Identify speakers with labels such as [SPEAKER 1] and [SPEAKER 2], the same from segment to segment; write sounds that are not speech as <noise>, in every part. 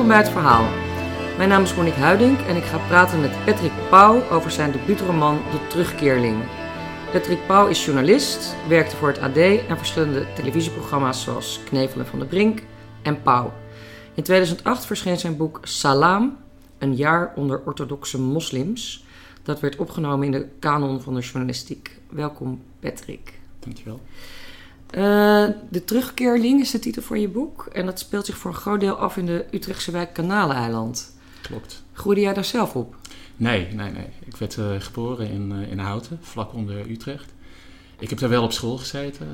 [SPEAKER 1] Welkom bij het verhaal. Mijn naam is Monique Huiding en ik ga praten met Patrick Pauw over zijn debuutroman De Terugkeerling. Patrick Pauw is journalist, werkte voor het AD en verschillende televisieprogramma's zoals Knevelen van de Brink en Pauw. In 2008 verscheen zijn boek Salam, een jaar onder orthodoxe moslims. Dat werd opgenomen in de kanon van de journalistiek. Welkom Patrick.
[SPEAKER 2] Dankjewel.
[SPEAKER 1] Uh, de Terugkeerling is de titel van je boek. En dat speelt zich voor een groot deel af in de Utrechtse wijk Kanaleiland.
[SPEAKER 2] Klopt.
[SPEAKER 1] Groeide jij daar zelf op?
[SPEAKER 2] Nee, nee, nee. Ik werd uh, geboren in, uh, in Houten, vlak onder Utrecht. Ik heb daar wel op school gezeten.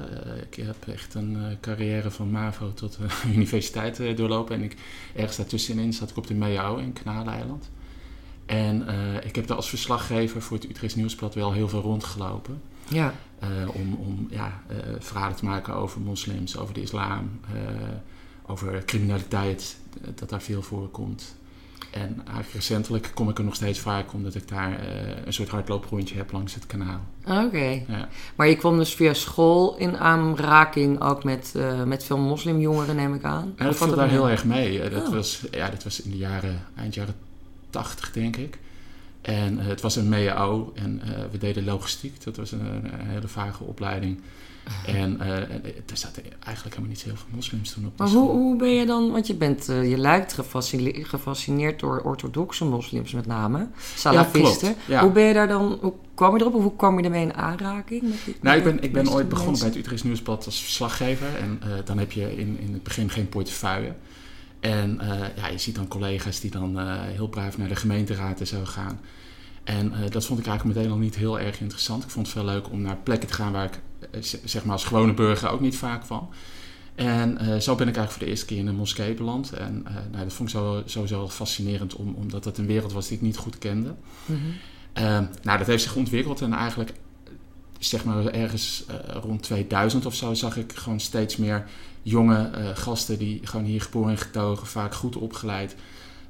[SPEAKER 2] ik heb echt een carrière van MAVO tot <laughs> universiteit doorlopen. En ik, ergens daartussenin zat ik op de MEO in Kanaleiland. En ik heb daar als verslaggever voor het Utrechts Nieuwsblad wel heel veel rondgelopen.
[SPEAKER 1] Ja.
[SPEAKER 2] Uh, om om ja, uh, verhalen te maken over moslims, over de islam, uh, over criminaliteit, dat daar veel voorkomt. En eigenlijk recentelijk kom ik er nog steeds vaak omdat ik daar een soort hardlooprondje heb langs het kanaal.
[SPEAKER 1] Oké. Okay. Ja. Maar je kwam dus via school in aanraking ook met, met veel moslimjongeren, neem ik aan?
[SPEAKER 2] Ja, dat viel daar heel erg mee. dat, oh. was, ja, dat was in de jaren, eind jaren tachtig, denk ik. En uh, het was een MEO en uh, we deden logistiek. Dat was een, een hele vage opleiding. En uh, er zaten eigenlijk helemaal niet heel veel moslims toen op de
[SPEAKER 1] maar
[SPEAKER 2] school.
[SPEAKER 1] Hoe, hoe ben je dan, want je, bent, je lijkt gefascineerd, gefascineerd door orthodoxe moslims met name, salafisten.
[SPEAKER 2] Ja.
[SPEAKER 1] Hoe ben je daar dan, hoe kwam je erop of hoe kwam je ermee in aanraking? Met die,
[SPEAKER 2] nou, ik ben, ik ben ooit begonnen bij het Utrechts Nieuwsblad als verslaggever. En dan heb je in, in het begin geen portefeuille. En uh, ja, je ziet dan collega's die dan uh, heel braaf naar de gemeenteraad en zo gaan. En uh, dat vond ik eigenlijk meteen al niet heel erg interessant. Ik vond het veel leuk om naar plekken te gaan waar ik zeg maar als gewone burger ook niet vaak van. En zo ben ik eigenlijk voor de eerste keer in een moskee beland. En nou, dat vond ik zo, sowieso wel fascinerend, om, omdat dat een wereld was die ik niet goed kende. Mm -hmm. nou, dat heeft zich ontwikkeld en eigenlijk zeg maar ergens rond 2000 of zo zag ik gewoon steeds meer jonge uh, gasten die gewoon hier geboren en getogen, vaak goed opgeleid,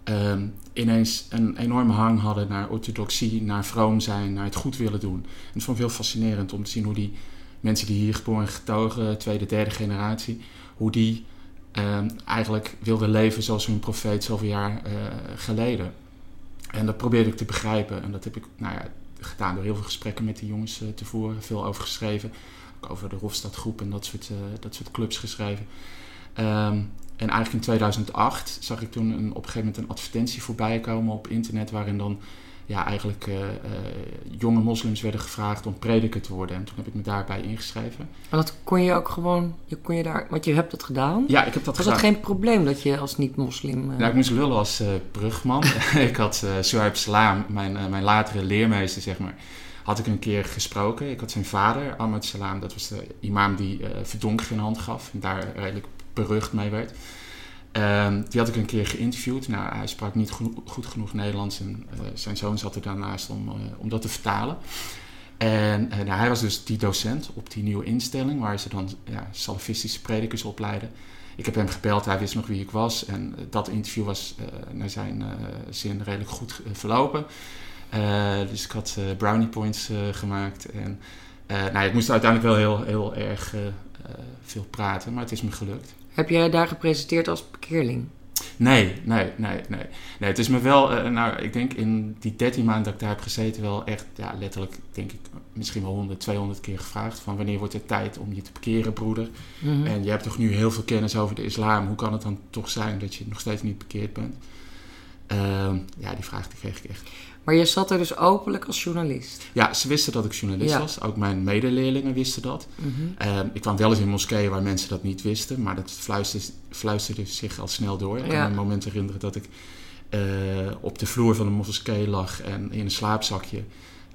[SPEAKER 2] um, ineens een enorme hang hadden naar orthodoxie, naar vroom zijn, naar het goed willen doen. En het vond ik heel fascinerend om te zien hoe die mensen die hier geboren en getogen, tweede, derde generatie, hoe die um, eigenlijk wilden leven zoals hun profeet zoveel jaar uh, geleden. En dat probeerde ik te begrijpen. En dat heb ik nou ja, gedaan door heel veel gesprekken met die jongens uh, te voeren, veel over geschreven over de Hofstadgroep en dat soort, uh, dat soort clubs geschreven. Um, en eigenlijk in 2008 zag ik toen een, op een gegeven moment een advertentie voorbij komen op internet waarin dan ja, eigenlijk uh, uh, jonge moslims werden gevraagd om prediker te worden. En toen heb ik me daarbij ingeschreven.
[SPEAKER 1] En dat kon je ook gewoon, je kon je daar, want je hebt dat gedaan?
[SPEAKER 2] Ja, ik heb dat
[SPEAKER 1] Was
[SPEAKER 2] gedaan.
[SPEAKER 1] Was dat geen probleem dat je als niet-moslim... Uh...
[SPEAKER 2] Nou, ik moest lullen als brugman. <laughs> ik had uh, Suhaib Salam, mijn, mijn latere leermeester, zeg maar had ik een keer gesproken. Ik had zijn vader, Ahmad Salam, dat was de imam die uh, verdonker in hand gaf en daar redelijk berucht mee werd. Um, die had ik een keer geïnterviewd. Nou, hij sprak niet go goed genoeg Nederlands en uh, zijn zoon zat er daarnaast om, uh, om dat te vertalen. En nou, hij was dus die docent op die nieuwe instelling waar ze dan ja, salafistische predikers opleiden. Ik heb hem gebeld, hij wist nog wie ik was. En dat interview was naar zijn zin redelijk goed verlopen. Uh, dus ik had uh, brownie points uh, gemaakt. En nou, ik moest uiteindelijk wel heel, heel erg veel praten, maar het is me gelukt.
[SPEAKER 1] Heb jij daar gepresenteerd als parkeerling?
[SPEAKER 2] Nee, nee, nee, nee. nee het is me wel, nou, ik denk in die 13 maanden dat ik daar heb gezeten, wel echt, ja, letterlijk, denk ik, misschien wel 100, 200 keer gevraagd: van wanneer wordt het tijd om je te parkeren, broeder? Mm -hmm. En je hebt toch nu heel veel kennis over de islam. Hoe kan het dan toch zijn dat je nog steeds niet bekeerd bent? Ja, die vraag die kreeg ik echt.
[SPEAKER 1] Maar je zat er dus openlijk als journalist?
[SPEAKER 2] Ja, ze wisten dat ik journalist ja. was. Ook mijn medeleerlingen wisten dat. Mm -hmm. uh, ik kwam wel eens in moskeeën waar mensen dat niet wisten. Maar dat fluisterde, fluisterde zich al snel door. Ik kan me een moment herinneren dat ik uh, op de vloer van een moskee lag. En in een slaapzakje.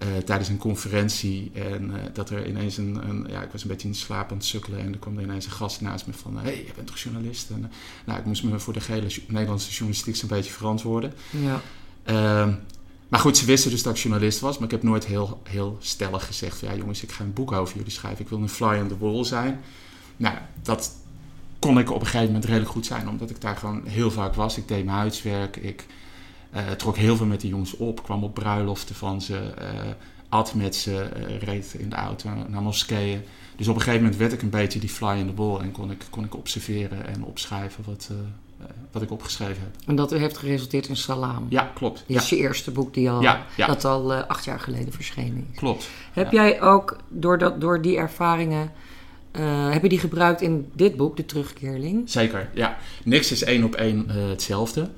[SPEAKER 2] Uh, tijdens een conferentie. En dat er ineens een, een, Ja, ik was een beetje in slaap aan het sukkelen. En er kwam er ineens een gast naast me van... Hé, hey, je bent toch journalist? En, nou, ik moest me voor de gele Nederlandse journalistiek zo'n beetje verantwoorden.
[SPEAKER 1] Ja.
[SPEAKER 2] Ehm, maar goed, ze wisten dus dat ik journalist was. Maar ik heb nooit heel, heel stellig gezegd... ja jongens, ik ga een boek over jullie schrijven. Ik wil een fly on the wall zijn. Nou, dat kon ik op een gegeven moment redelijk goed zijn. Omdat ik daar gewoon heel vaak was. Ik deed mijn huiswerk. Ik trok heel veel met die jongens op. Kwam op bruiloften van ze. Uh, at met ze. Uh, reed in de auto naar moskeeën. Dus op een gegeven moment werd ik een beetje die fly in the wall. En kon ik, kon ik observeren en opschrijven wat, wat ik opgeschreven heb.
[SPEAKER 1] En dat heeft geresulteerd in Salaam.
[SPEAKER 2] Ja, klopt.
[SPEAKER 1] Dat
[SPEAKER 2] Ja,
[SPEAKER 1] is je eerste boek die al,
[SPEAKER 2] Ja, ja.
[SPEAKER 1] dat al eh, acht jaar geleden verschenen is.
[SPEAKER 2] klopt.
[SPEAKER 1] Heb jij ook door, dat, door die ervaringen, eh, heb je die gebruikt in dit boek, De Terugkeerling?
[SPEAKER 2] Zeker, ja. Niks is één op één eh, hetzelfde.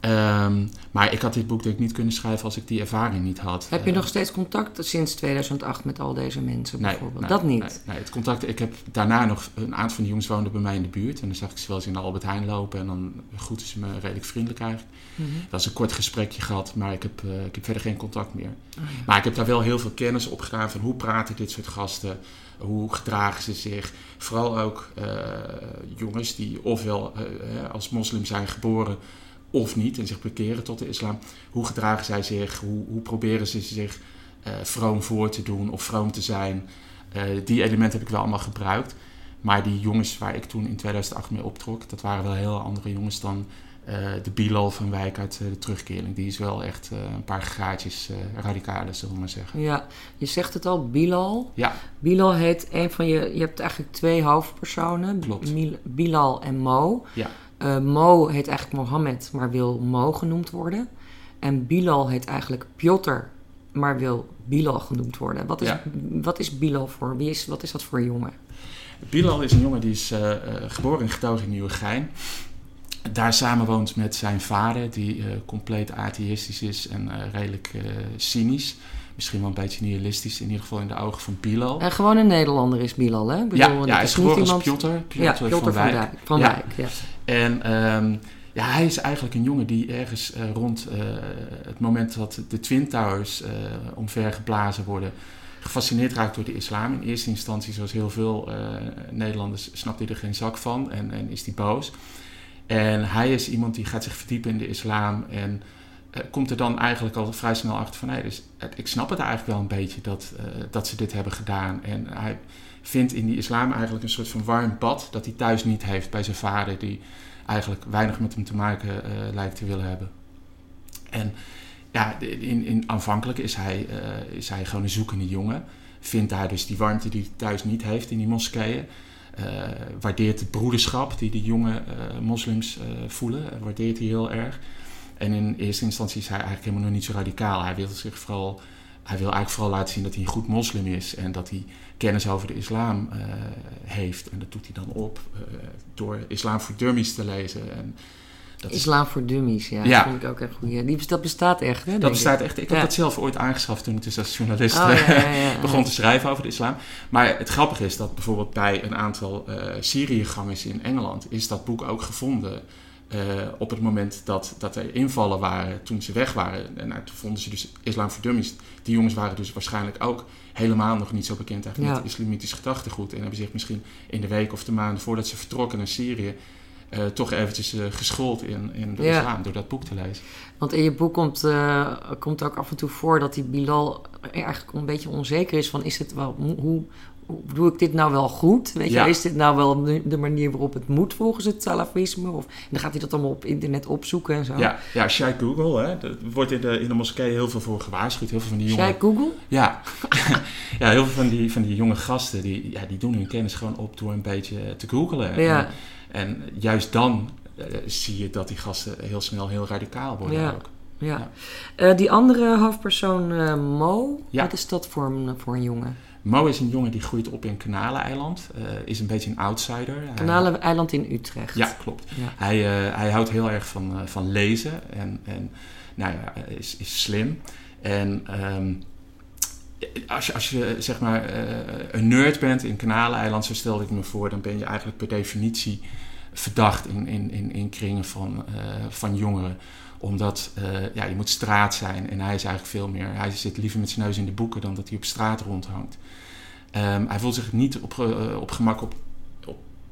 [SPEAKER 2] Ehm, maar ik had dit boek denk ik niet kunnen schrijven als ik die ervaring niet had.
[SPEAKER 1] Heb je
[SPEAKER 2] Eh,
[SPEAKER 1] nog steeds contact sinds 2008 met al deze mensen bijvoorbeeld?
[SPEAKER 2] nee,
[SPEAKER 1] dat niet?
[SPEAKER 2] Nee, het contact, ik heb daarna nog een aantal van die jongens woonden bij mij in de buurt. En dan zag ik ze wel eens in de Albert Heijn lopen. En dan groeten ze me redelijk vriendelijk eigenlijk.
[SPEAKER 1] Mhm.
[SPEAKER 2] Dat is een kort gesprekje gehad, maar ik heb, eh, ik heb verder geen contact meer.
[SPEAKER 1] Oh, ja.
[SPEAKER 2] Maar ik heb daar wel heel veel kennis op gedaan van hoe praten dit soort gasten, hoe gedragen ze zich. Vooral ook eh, jongens die ofwel als moslim zijn geboren of niet en zich bekeren tot de islam. Hoe gedragen zij zich? Hoe, hoe proberen ze zich eh, vroom voor te doen of vroom te zijn? Eh, die elementen heb ik wel allemaal gebruikt. Maar die jongens waar ik toen in 2008 mee optrok, dat waren wel heel andere jongens dan eh, de Bilal van Wijk uit de terugkering. Die is wel echt een paar graadjes radicaler, zullen we maar zeggen.
[SPEAKER 1] Ja, je zegt het al, Bilal.
[SPEAKER 2] Ja,
[SPEAKER 1] Bilal heet een van je... Je hebt eigenlijk twee hoofdpersonen.
[SPEAKER 2] Klopt.
[SPEAKER 1] Bilal en Mo.
[SPEAKER 2] ja,
[SPEAKER 1] Eh, Mo heet eigenlijk Mohammed, maar wil Mo genoemd worden. En Bilal heet eigenlijk Piotr, maar wil Bilal genoemd worden. Wat is,
[SPEAKER 2] Ja.
[SPEAKER 1] wat is Bilal voor? Wie is, wat is dat voor een jongen?
[SPEAKER 2] Bilal is een jongen die is eh, geboren en getogen in Nieuwegein. Daar samenwoont met zijn vader, die compleet atheïstisch is en redelijk cynisch. Misschien wel een beetje nihilistisch, in ieder geval in de ogen van Bilal.
[SPEAKER 1] En gewoon een Nederlander is Bilal, hè? Bedoel,
[SPEAKER 2] ja, ja, hij is geboren als
[SPEAKER 1] niet
[SPEAKER 2] Piotr, Piotr,
[SPEAKER 1] Ja, Piotr
[SPEAKER 2] van Wijk.
[SPEAKER 1] Dijk. Van
[SPEAKER 2] Ja.
[SPEAKER 1] Wijk, ja.
[SPEAKER 2] En ehm, ja, hij is eigenlijk een jongen die ergens eh, rond eh, het moment dat de Twin Towers eh omvergeblazen worden, gefascineerd raakt door de islam. In eerste instantie, zoals heel veel Nederlanders, snapt hij er geen zak van en, en is hij boos. En hij is iemand die gaat zich verdiepen in de islam en komt er dan eigenlijk al vrij snel achter van... Hey, dus, eh, ik snap het eigenlijk wel een beetje dat, eh, dat ze dit hebben gedaan. En hij vindt in die islam eigenlijk een soort van warm bad... dat hij thuis niet heeft bij zijn vader... die eigenlijk weinig met hem te maken eh, lijkt te willen hebben. En ja, in, in, aanvankelijk is hij, eh, is hij gewoon een zoekende jongen. Vindt daar dus die warmte die hij thuis niet heeft in die moskeeën. Eh, waardeert de broederschap die die jonge eh, moslims eh, voelen. eh, waardeert hij heel erg. En in eerste instantie is hij eigenlijk helemaal nog niet zo radicaal. Hij wil zich vooral... Hij wil eigenlijk vooral laten zien dat hij een goed moslim is en dat hij kennis over de islam eh, heeft. En dat doet hij dan op eh, door Islam voor Dummies te lezen. En dat, is,
[SPEAKER 1] Islam voor Dummies, ja.
[SPEAKER 2] Ja.
[SPEAKER 1] Dat vind ik ook echt goed. Ja, die, dat bestaat echt, hè?
[SPEAKER 2] dat
[SPEAKER 1] ik.
[SPEAKER 2] bestaat echt. Ik heb dat zelf ooit aangeschaft toen ik dus als journalist
[SPEAKER 1] Oh, ja, ja.
[SPEAKER 2] begon te schrijven over de islam. Maar het grappige is dat bijvoorbeeld bij een aantal eh Syriëgangers in Engeland is dat boek ook gevonden. Eh, op het moment dat, dat er invallen waren toen ze weg waren. En nou, toen vonden ze dus Islam voor Dummies. Die jongens waren dus waarschijnlijk ook helemaal nog niet zo bekend eigenlijk
[SPEAKER 1] Ja.
[SPEAKER 2] met islamitisch gedachtegoed. En hebben zich misschien in de week of de maanden voordat ze vertrokken naar Syrië... eh, toch eventjes eh, geschoold in, in de
[SPEAKER 1] Ja.
[SPEAKER 2] islam door dat boek te lezen.
[SPEAKER 1] Want in je boek komt, eh, komt ook af en toe voor dat die Bilal eigenlijk een beetje onzeker is van... is het wel, hoe doe ik dit nou wel goed? Weet je,
[SPEAKER 2] Ja.
[SPEAKER 1] is dit nou wel de, manier waarop het moet volgens het salafisme? Of, en dan gaat hij dat allemaal op internet opzoeken en zo.
[SPEAKER 2] Ja, ja Sheikh Google, hè, wordt in de, in de moskee heel veel voor gewaarschuwd. Heel veel van die jonge,
[SPEAKER 1] Jij Google?
[SPEAKER 2] ja, <laughs> ja, heel veel van die, van die jonge gasten, die, ja, die doen hun kennis gewoon op door een beetje te googlen.
[SPEAKER 1] Ja.
[SPEAKER 2] En, en juist dan eh, zie je dat die gasten heel snel heel radicaal worden
[SPEAKER 1] Ja.
[SPEAKER 2] ook.
[SPEAKER 1] Ja.
[SPEAKER 2] Ja.
[SPEAKER 1] Eh, die andere hoofdpersoon, eh, Mo, wat is dat voor een, voor een jongen?
[SPEAKER 2] Mo is een jongen die groeit op in Kanaleneiland. eh is een beetje een outsider.
[SPEAKER 1] Kanaleneiland in Utrecht.
[SPEAKER 2] Ja, klopt.
[SPEAKER 1] Ja.
[SPEAKER 2] Hij, eh, hij houdt heel erg van, eh, van lezen en, en nou ja, is, is slim. En ehm, als, je, als je zeg maar een nerd bent in Kanaleiland, zo stelde ik me voor, dan ben je eigenlijk per definitie verdacht in, in, in, in kringen van, van jongeren. Omdat eh, ja, je moet straat zijn en hij is eigenlijk veel meer. Hij zit liever met zijn neus in de boeken dan dat hij op straat rondhangt. Ehm, hij voelt zich niet op, eh, op gemak op,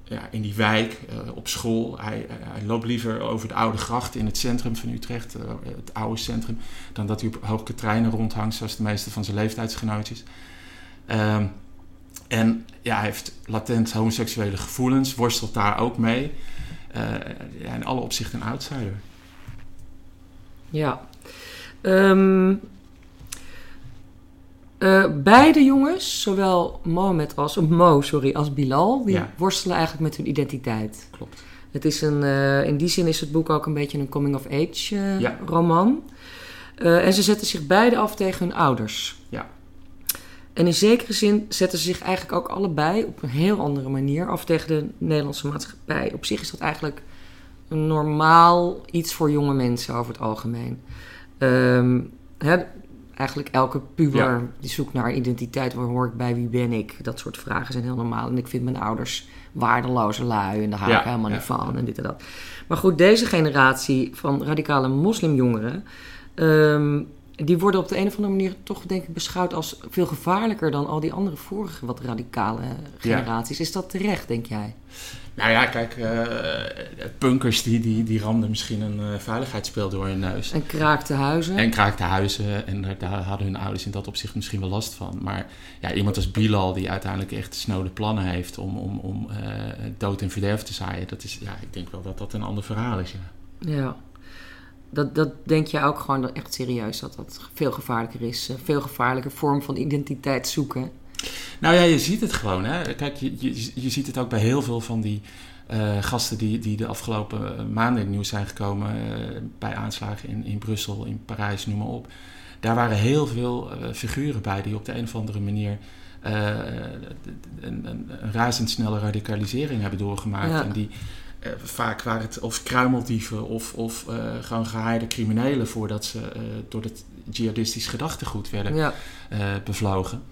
[SPEAKER 2] ja, in die wijk, eh, op school. Hij, hij loopt liever over de oude gracht in het centrum van Utrecht, het oude centrum, dan dat hij op hoge treinen rondhangt, zoals de meeste van zijn leeftijdsgenootjes. Ehm, en ja, hij heeft latent homoseksuele gevoelens, worstelt daar ook mee. Ja, in alle opzichten een outsider.
[SPEAKER 1] Ja. Ehm, eh, beide jongens, zowel Mohammed als, eh, Mo sorry, als Bilal, die
[SPEAKER 2] Ja.
[SPEAKER 1] worstelen eigenlijk met hun identiteit.
[SPEAKER 2] Klopt.
[SPEAKER 1] Het is een, eh, in die zin is het boek ook een beetje een coming-of-age uh,
[SPEAKER 2] Ja.
[SPEAKER 1] roman. Eh, en ze zetten zich beide af tegen hun ouders.
[SPEAKER 2] Ja.
[SPEAKER 1] En in zekere zin zetten ze zich eigenlijk ook allebei op een heel andere manier af tegen de Nederlandse maatschappij. Op zich is dat eigenlijk een normaal iets voor jonge mensen over het algemeen. Ehm, hè, eigenlijk elke puber
[SPEAKER 2] Ja.
[SPEAKER 1] die zoekt naar identiteit. Waar hoor ik bij? Wie ben ik? Dat soort vragen zijn heel normaal. En ik vind mijn ouders waardeloze lui en daar
[SPEAKER 2] Ja,
[SPEAKER 1] ik helemaal
[SPEAKER 2] ja.
[SPEAKER 1] niet van en dit en dat. Maar goed, deze generatie van radicale moslimjongeren... ehm, die worden op de een of andere manier toch denk ik beschouwd als veel gevaarlijker dan al die andere vorige wat radicale generaties. Is dat terecht, denk jij?
[SPEAKER 2] Nou ja, kijk, eh, punkers die, die, die ramden misschien een eh, veiligheidsspeel door hun neus.
[SPEAKER 1] En kraakte huizen.
[SPEAKER 2] En kraakte huizen en daar, daar hadden hun ouders in dat opzicht misschien wel last van. Maar ja, iemand als Bilal die uiteindelijk echt snode plannen heeft om, om, om eh, dood en verderf te zaaien. Dat is, ja, ik denk wel dat dat een ander verhaal is. Ja.
[SPEAKER 1] Ja. Dat, dat denk je ook gewoon echt serieus dat dat veel gevaarlijker is. Veel gevaarlijker vorm van identiteit zoeken.
[SPEAKER 2] Nou ja, je ziet het gewoon. Hè? Kijk, je, je, je ziet het ook bij heel veel van die eh, gasten die, die de afgelopen eh, maanden in het nieuws zijn gekomen. eh, bij aanslagen in, in Brussel, in Parijs, noem maar op. Daar waren heel veel figuren bij die op de een of andere manier een, een, een razendsnelle radicalisering hebben doorgemaakt.
[SPEAKER 1] Ja.
[SPEAKER 2] En die vaak waren het of kruimeldieven of, of gewoon gehaaide criminelen voordat ze door het jihadistisch gedachtegoed werden
[SPEAKER 1] Ja.
[SPEAKER 2] bevlogen.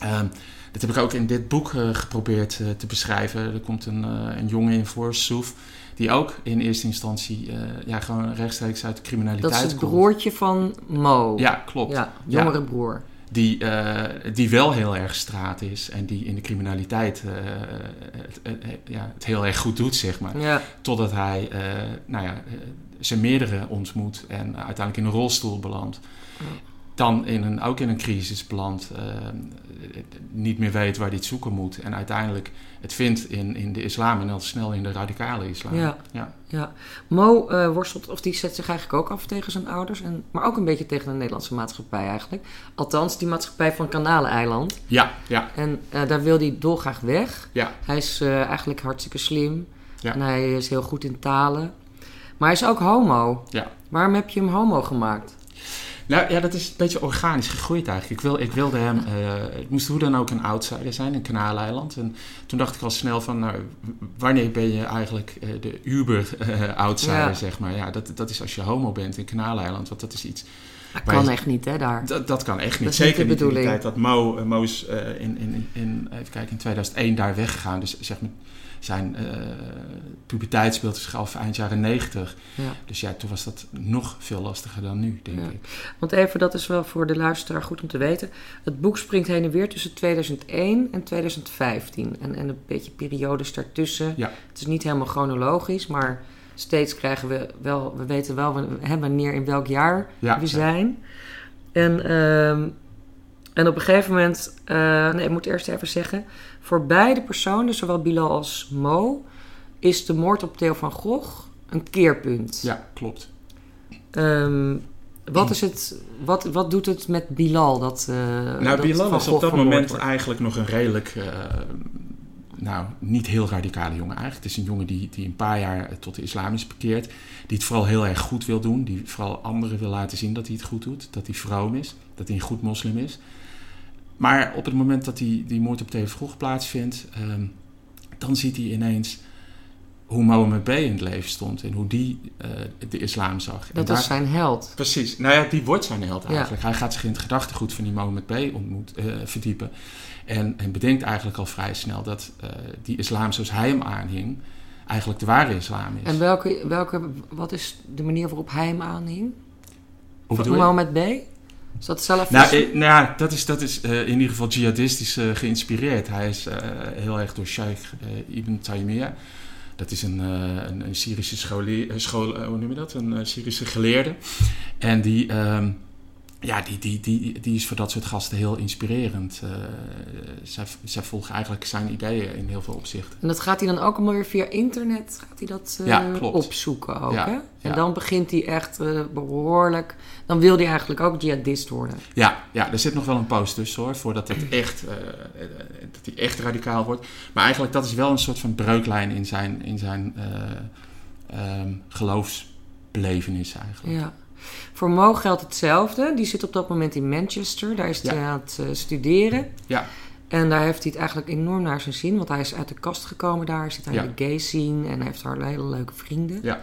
[SPEAKER 2] Ehm, dat heb ik ook in dit boek eh, geprobeerd eh, te beschrijven. Er komt een, eh, een jongen in voor, Soef, die ook in eerste instantie ja, gewoon rechtstreeks uit de criminaliteit
[SPEAKER 1] Dat is het
[SPEAKER 2] komt.
[SPEAKER 1] broertje van Mo.
[SPEAKER 2] Ja, klopt.
[SPEAKER 1] Ja,
[SPEAKER 2] Ja.
[SPEAKER 1] jongere broer.
[SPEAKER 2] Die, die wel heel erg straat is en die in de criminaliteit het, ja, het heel erg goed doet, zeg maar.
[SPEAKER 1] Ja.
[SPEAKER 2] Totdat hij nou ja, zijn meerdere ontmoet en uiteindelijk in een rolstoel belandt. Dan in een, ook in een crisis belandt, eh, niet meer weet waar hij het zoeken moet. En uiteindelijk het vindt in, in de islam en dan snel in de radicale islam.
[SPEAKER 1] Ja.
[SPEAKER 2] Ja.
[SPEAKER 1] Ja, Mo eh, worstelt, of die zet zich eigenlijk ook af tegen zijn ouders, en, maar ook een beetje tegen de Nederlandse maatschappij eigenlijk. Althans, die maatschappij van Kanaleiland.
[SPEAKER 2] ja, ja,
[SPEAKER 1] En eh, daar wil hij dolgraag weg.
[SPEAKER 2] ja.
[SPEAKER 1] Hij is eigenlijk hartstikke slim
[SPEAKER 2] Ja.
[SPEAKER 1] en hij is heel goed in talen. Maar hij is ook homo.
[SPEAKER 2] Ja.
[SPEAKER 1] Waarom heb je hem homo gemaakt?
[SPEAKER 2] Nou ja, dat is een beetje organisch gegroeid eigenlijk. Ik, wil, ik wilde hem, eh, het moest hoe dan ook een outsider zijn in Kanaaleiland. En toen dacht ik al snel van, nou, wanneer ben je eigenlijk eh, de uber-outsider,
[SPEAKER 1] Ja.
[SPEAKER 2] zeg maar. Ja, dat, dat is als je homo bent in Kanaaleiland, want dat is iets...
[SPEAKER 1] Dat kan
[SPEAKER 2] je-
[SPEAKER 1] echt niet, hè, daar.
[SPEAKER 2] Dat, dat kan echt
[SPEAKER 1] Dat
[SPEAKER 2] niet.
[SPEAKER 1] niet
[SPEAKER 2] Zeker
[SPEAKER 1] de
[SPEAKER 2] niet in de
[SPEAKER 1] bedoeling.
[SPEAKER 2] tijd dat Mo, eh, eh, in, in, in, even kijken, in 2001 daar weggegaan. Dus zeg maar, zijn eh puberteit speelde zich af eind jaren 90.
[SPEAKER 1] Ja.
[SPEAKER 2] Dus ja, toen was dat nog veel lastiger dan nu, denk
[SPEAKER 1] Ja.
[SPEAKER 2] ik.
[SPEAKER 1] Want even, dat is wel voor de luisteraar goed om te weten. Het boek springt heen en weer tussen 2001 en 2015. En, en een beetje periodes daartussen.
[SPEAKER 2] Ja.
[SPEAKER 1] Het is niet helemaal chronologisch, maar steeds krijgen we wel... We weten wel wanneer, in welk jaar
[SPEAKER 2] Ja,
[SPEAKER 1] we
[SPEAKER 2] ja.
[SPEAKER 1] zijn. En, ehm, en op een gegeven moment... eh, nee, ik moet eerst even zeggen... Voor beide personen, zowel Bilal als Mo... is de moord op Theo van Gogh een keerpunt.
[SPEAKER 2] Ja, klopt.
[SPEAKER 1] Ehm, wat, is het, wat, wat doet het met Bilal? Dat, eh
[SPEAKER 2] Nou,
[SPEAKER 1] dat
[SPEAKER 2] Bilal is op dat moment
[SPEAKER 1] wordt?
[SPEAKER 2] eigenlijk nog een redelijk, eh, nou, niet heel radicale jongen eigenlijk. Het is een jongen die, die een paar jaar eh, tot de islam is bekeerd. Die het vooral heel erg goed wil doen. Die vooral anderen wil laten zien dat hij het goed doet. Dat hij vroom is. Dat hij een goed moslim is. Maar op het moment dat die, die moord op Theo Vroeg plaatsvindt, ehm, dan ziet hij ineens hoe Mohammed B. in het leven stond. En hoe die eh, de islam zag. en
[SPEAKER 1] Dat
[SPEAKER 2] daar-
[SPEAKER 1] is zijn held.
[SPEAKER 2] Precies. Nou ja, die wordt zijn held
[SPEAKER 1] Ja.
[SPEAKER 2] eigenlijk. Hij gaat zich in het gedachtegoed van die Mohammed B. Ontmoet, eh, verdiepen. En, en bedenkt eigenlijk al vrij snel dat eh, die islam zoals hij hem aanhing... eigenlijk de ware islam is.
[SPEAKER 1] En welke, welke, wat is de manier waarop hij hem aanhing?
[SPEAKER 2] Hoe?
[SPEAKER 1] Mohammed B? Is dat zelf?
[SPEAKER 2] Nou, eh, nou ja, dat is, dat is eh, in ieder geval jihadistisch eh, geïnspireerd. Hij is heel erg door Sheikh Ibn Taymiyyah. Dat is een, een, een Syrische scholier, school, hoe noem je dat? Een Syrische geleerde. En die, ehm, ja, die, die, die, die is voor dat soort gasten heel inspirerend. Uh, zij, zij volgen eigenlijk zijn ideeën in heel veel opzichten.
[SPEAKER 1] En dat gaat hij dan ook allemaal weer via internet gaat hij dat uh, ja, opzoeken ook, ja, hè? En ja. dan begint hij echt uh, behoorlijk... Dan wil hij eigenlijk ook jihadist worden.
[SPEAKER 2] Ja, ja, er zit nog wel een post tussen hoor, voordat het <clears throat> echt, dat hij echt radicaal wordt. Maar eigenlijk dat is wel een soort van breuklijn in zijn, in zijn um, geloofsbelevenis eigenlijk.
[SPEAKER 1] Ja. Voor Mo geldt hetzelfde. Die zit op dat moment in Manchester. Daar is hij aan het uh, studeren.
[SPEAKER 2] Ja.
[SPEAKER 1] En daar heeft hij het eigenlijk enorm naar zijn zin. Want hij is uit de kast gekomen daar. Zit hij ja. de gay scene. En heeft daar hele leuke vrienden.
[SPEAKER 2] Ja.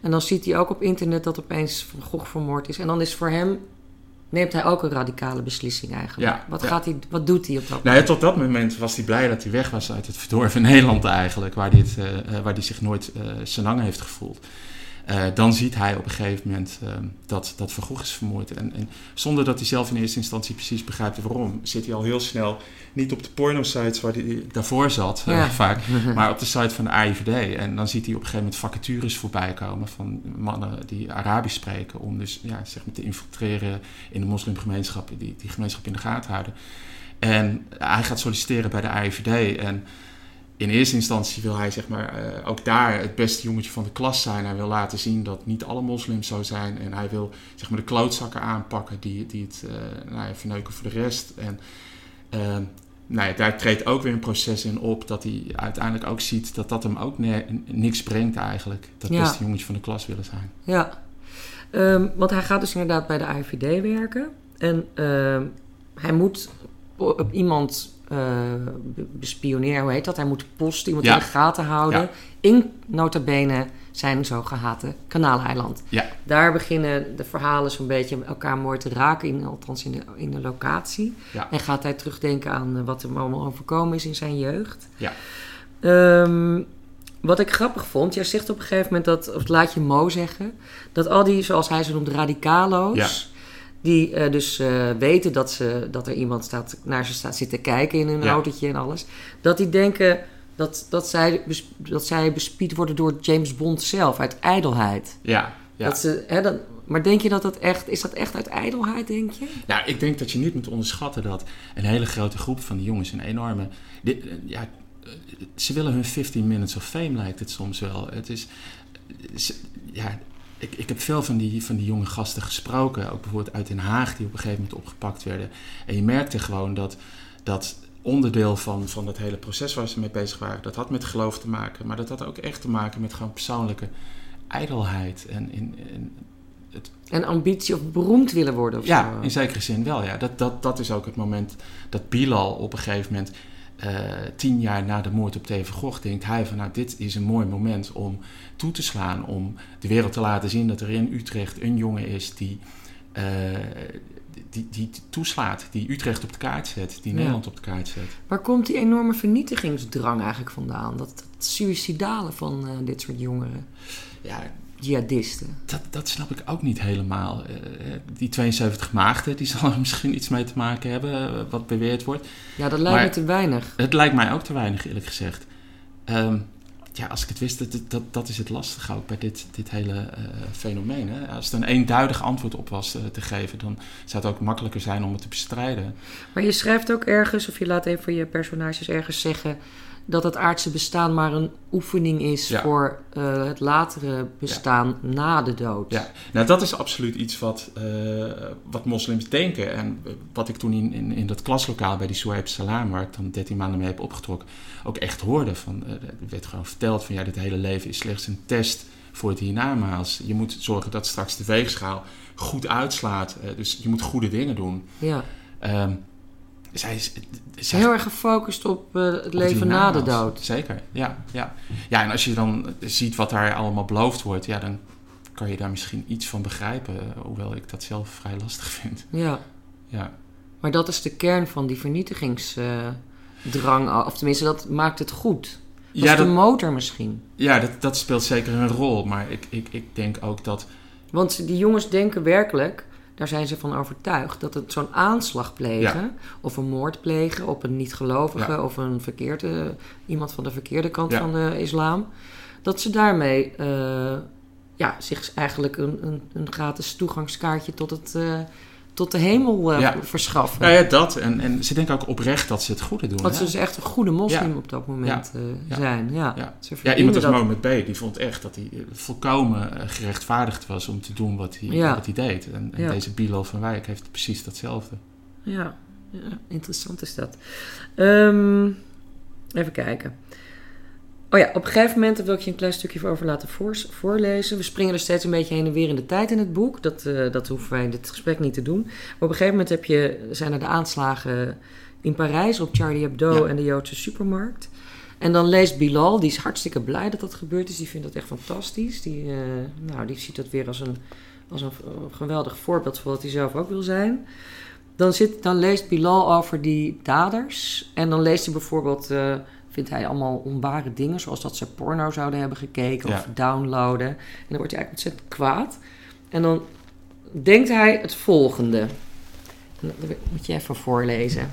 [SPEAKER 1] En dan ziet hij ook op internet dat opeens Van Gogh vermoord is. En dan is voor hem... Neemt hij ook een radicale beslissing eigenlijk.
[SPEAKER 2] Ja,
[SPEAKER 1] wat, Gaat hij, wat doet hij op dat
[SPEAKER 2] nou, moment? tot dat moment was hij blij dat hij weg was uit het verdorven Nederland eigenlijk. Waar hij, het, uh, waar hij zich nooit uh, zijn lang heeft gevoeld. Uh, dan ziet hij op een gegeven moment uh, dat, dat Van Gogh is vermoord. En, en, zonder dat hij zelf in eerste instantie precies begrijpt waarom, zit hij al heel snel niet op de porno-sites waar hij daarvoor zat, ja. uh, <laughs> vaak, <laughs> maar op de site van de AIVD. En dan ziet hij op een gegeven moment vacatures voorbij komen van mannen die Arabisch spreken, om dus ja, zeg maar te infiltreren in de moslimgemeenschap, die, die gemeenschap in de gaten houden. En hij gaat solliciteren bij de AIVD en in eerste instantie wil hij zeg maar, uh, ook daar het beste jongetje van de klas zijn. Hij wil laten zien dat niet alle moslims zo zijn. En hij wil zeg maar, de klootzakken aanpakken die, die het uh, nou ja, verneuken voor de rest. En uh, nou ja, daar treedt ook weer een proces in op dat hij uiteindelijk ook ziet dat dat hem ook niks brengt eigenlijk. Dat ja. beste jongetje van de klas willen zijn.
[SPEAKER 1] Ja, um, want hij gaat dus inderdaad bij de AIVD werken. En ehm, hij moet op iemand uh, bespioneren, hoe heet dat? Hij moet post iemand ja. in de gaten houden. Ja. In notabene zijn zo gehate kanaaleiland.
[SPEAKER 2] Ja.
[SPEAKER 1] Daar beginnen de verhalen zo'n beetje elkaar mooi te raken, in, althans in de, in de locatie.
[SPEAKER 2] Ja.
[SPEAKER 1] En gaat hij terugdenken aan uh, wat hem allemaal overkomen is in zijn jeugd.
[SPEAKER 2] Ja.
[SPEAKER 1] Um, wat ik grappig vond, jij zegt op een gegeven moment dat, of laat je Mo zeggen, dat al die, zoals hij ze noemt, radicalo's die uh, dus uh, weten dat, ze, dat er iemand staat, naar ze staat zitten kijken in hun ja. autootje en alles. Dat die denken dat, dat, zij, dat zij bespied worden door James Bond zelf, uit ijdelheid.
[SPEAKER 2] Ja, ja.
[SPEAKER 1] Dat ze, hè, dan, maar denk je dat dat echt, is dat echt uit ijdelheid, denk je?
[SPEAKER 2] Ja, ik denk dat je niet moet onderschatten dat een hele grote groep van die jongens, een enorme... Dit, ja, ze willen hun 15 minutes of fame, lijkt het soms wel. Het is... Ja, ik, ik heb veel van die, van die jonge gasten gesproken, ook bijvoorbeeld uit Den Haag, die op een gegeven moment opgepakt werden. En je merkte gewoon dat dat onderdeel van, van dat hele proces waar ze mee bezig waren, dat had met geloof te maken, maar dat had ook echt te maken met gewoon persoonlijke ijdelheid en, in, in
[SPEAKER 1] het... En ambitie of beroemd willen worden of
[SPEAKER 2] Ja,
[SPEAKER 1] zo.
[SPEAKER 2] in zekere zin wel, ja. Dat, dat, dat is ook het moment dat Bilal op een gegeven moment uh, tien jaar na de moord op T.V. Gogh denkt hij van nou dit is een mooi moment om toe te slaan, om de wereld te laten zien dat er in Utrecht een jongen is die, uh, die, die toeslaat, die Utrecht op de kaart zet, die ja. Nederland op de kaart zet.
[SPEAKER 1] Waar komt die enorme vernietigingsdrang eigenlijk vandaan? Dat, dat suïcidale van uh, dit soort jongeren?
[SPEAKER 2] Ja,
[SPEAKER 1] jihadisten.
[SPEAKER 2] Dat, dat snap ik ook niet helemaal. Uh, die 72 maagden, die <laughs> zal er misschien iets mee te maken hebben, uh, wat beweerd wordt.
[SPEAKER 1] Ja, dat lijkt maar me te weinig.
[SPEAKER 2] Het lijkt mij ook te weinig, eerlijk gezegd. Um, ja, als ik het wist, dat, dat, dat is het lastige ook bij dit, dit hele uh, fenomeen. Hè? Als er een eenduidig antwoord op was te geven, dan zou het ook makkelijker zijn om het te bestrijden.
[SPEAKER 1] Maar je schrijft ook ergens, of je laat een van je personages ergens zeggen dat het aardse bestaan maar een oefening is ja. voor uh, het latere bestaan ja. na de dood.
[SPEAKER 2] Ja, nou dat is absoluut iets wat, uh, wat moslims denken. En wat ik toen in, in, in dat klaslokaal bij die Suhaib Salam, waar ik dan 13 maanden mee heb opgetrokken, ook echt hoorde. Van, uh, er werd gewoon verteld van ja, dit hele leven is slechts een test voor het hiernamaals. Je moet zorgen dat straks de weegschaal goed uitslaat. dus je moet goede dingen doen.
[SPEAKER 1] Ja.
[SPEAKER 2] Um, zij is,
[SPEAKER 1] zij heel erg gefocust op uh, het op leven na de dood.
[SPEAKER 2] Zeker, ja, ja. Ja, en als je dan ziet wat daar allemaal beloofd wordt, ja, dan kan je daar misschien iets van begrijpen. Hoewel ik dat zelf vrij lastig vind.
[SPEAKER 1] Ja.
[SPEAKER 2] ja.
[SPEAKER 1] Maar dat is de kern van die vernietigingsdrang. Uh, of tenminste, dat maakt het goed. Dat ja, is de motor misschien.
[SPEAKER 2] Ja, dat, dat speelt zeker een rol. Maar ik, ik, ik denk ook dat...
[SPEAKER 1] Want die jongens denken werkelijk daar zijn ze van overtuigd dat het zo'n aanslag plegen ja. of een moord plegen op een niet-gelovige ja. of een verkeerde, iemand van de verkeerde kant ja. van de islam, dat ze daarmee uh, ja, zich eigenlijk een, een, een, gratis toegangskaartje tot het, uh, tot de hemel uh,
[SPEAKER 2] Ja.
[SPEAKER 1] verschaffen.
[SPEAKER 2] Nou ja, dat. En, en ze denken ook oprecht dat ze het goede doen.
[SPEAKER 1] Dat ze dus echt een goede moslim
[SPEAKER 2] Ja.
[SPEAKER 1] op dat moment eh, zijn. Ja,
[SPEAKER 2] Ja. Iemand als. Mohammed B. die vond echt dat hij eh, volkomen gerechtvaardigd was om te doen wat hij, wat hij deed. En, deze Bilal van Wijk heeft precies datzelfde.
[SPEAKER 1] Ja, ja, interessant is dat. Ehm, even kijken. Oh ja, op een gegeven moment daar wil ik je een klein stukje over laten voor- voorlezen. We springen er steeds een beetje heen en weer in de tijd in het boek. Dat, eh, dat hoeven wij in dit gesprek niet te doen. Maar op een gegeven moment heb je, zijn er de aanslagen in Parijs op Charlie Hebdo
[SPEAKER 2] Ja.
[SPEAKER 1] en de Joodse supermarkt. En dan leest Bilal, die is hartstikke blij dat dat gebeurd is. Die vindt dat echt fantastisch. Die, eh, nou, die ziet dat weer als een, als een geweldig voorbeeld van wat hij zelf ook wil zijn. Dan, zit, dan leest Bilal over die daders. En dan leest hij bijvoorbeeld, eh, vindt hij allemaal onware dingen, zoals dat ze porno zouden hebben gekeken
[SPEAKER 2] Ja.
[SPEAKER 1] of downloaden. En dan wordt hij eigenlijk ontzettend kwaad. En dan denkt hij het volgende. En Dat moet je even voorlezen.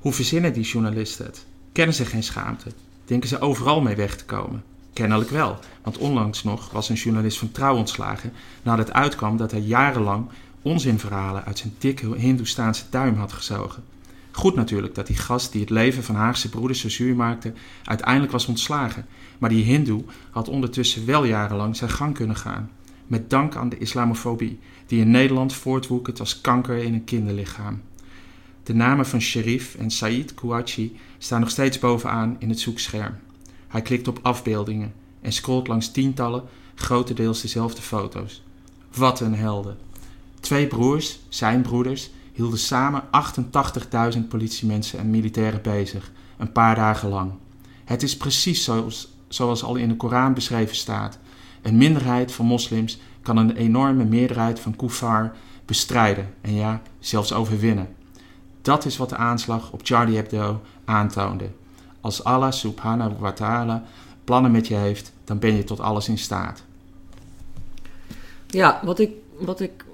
[SPEAKER 2] Hoe verzinnen die journalisten het? Kennen ze geen schaamte? Denken ze overal mee weg te komen? Kennelijk wel, want onlangs nog was een journalist van trouw ontslagen nadat het uitkwam dat hij jarenlang onzinverhalen uit zijn dikke Hindoestaanse duim had gezogen. Goed natuurlijk dat die gast die het leven van Haagse broeders zo zuur maakte, uiteindelijk was ontslagen. Maar die hindoe had ondertussen wel jarenlang zijn gang kunnen gaan. Met dank aan de islamofobie, die in Nederland voortwoekert als kanker in een kinderlichaam. De namen van Sherif en Said Kouachi staan nog steeds bovenaan in het zoekscherm. Hij klikt op afbeeldingen en scrolt langs tientallen, grotendeels dezelfde foto's. Wat een helden. Twee broers, zijn broeders, hielden samen 88.000 politiemensen en militairen bezig, een paar dagen lang. Het is precies zoals, zoals al in de Koran beschreven staat. Een minderheid van moslims kan een enorme meerderheid van kuffar bestrijden en ja, zelfs overwinnen. Dat is wat de aanslag op Charlie Hebdo aantoonde. Als Allah subhanahu wa ta'ala plannen met je heeft, dan ben je tot alles in staat.
[SPEAKER 1] Ja, wat ik, wat ik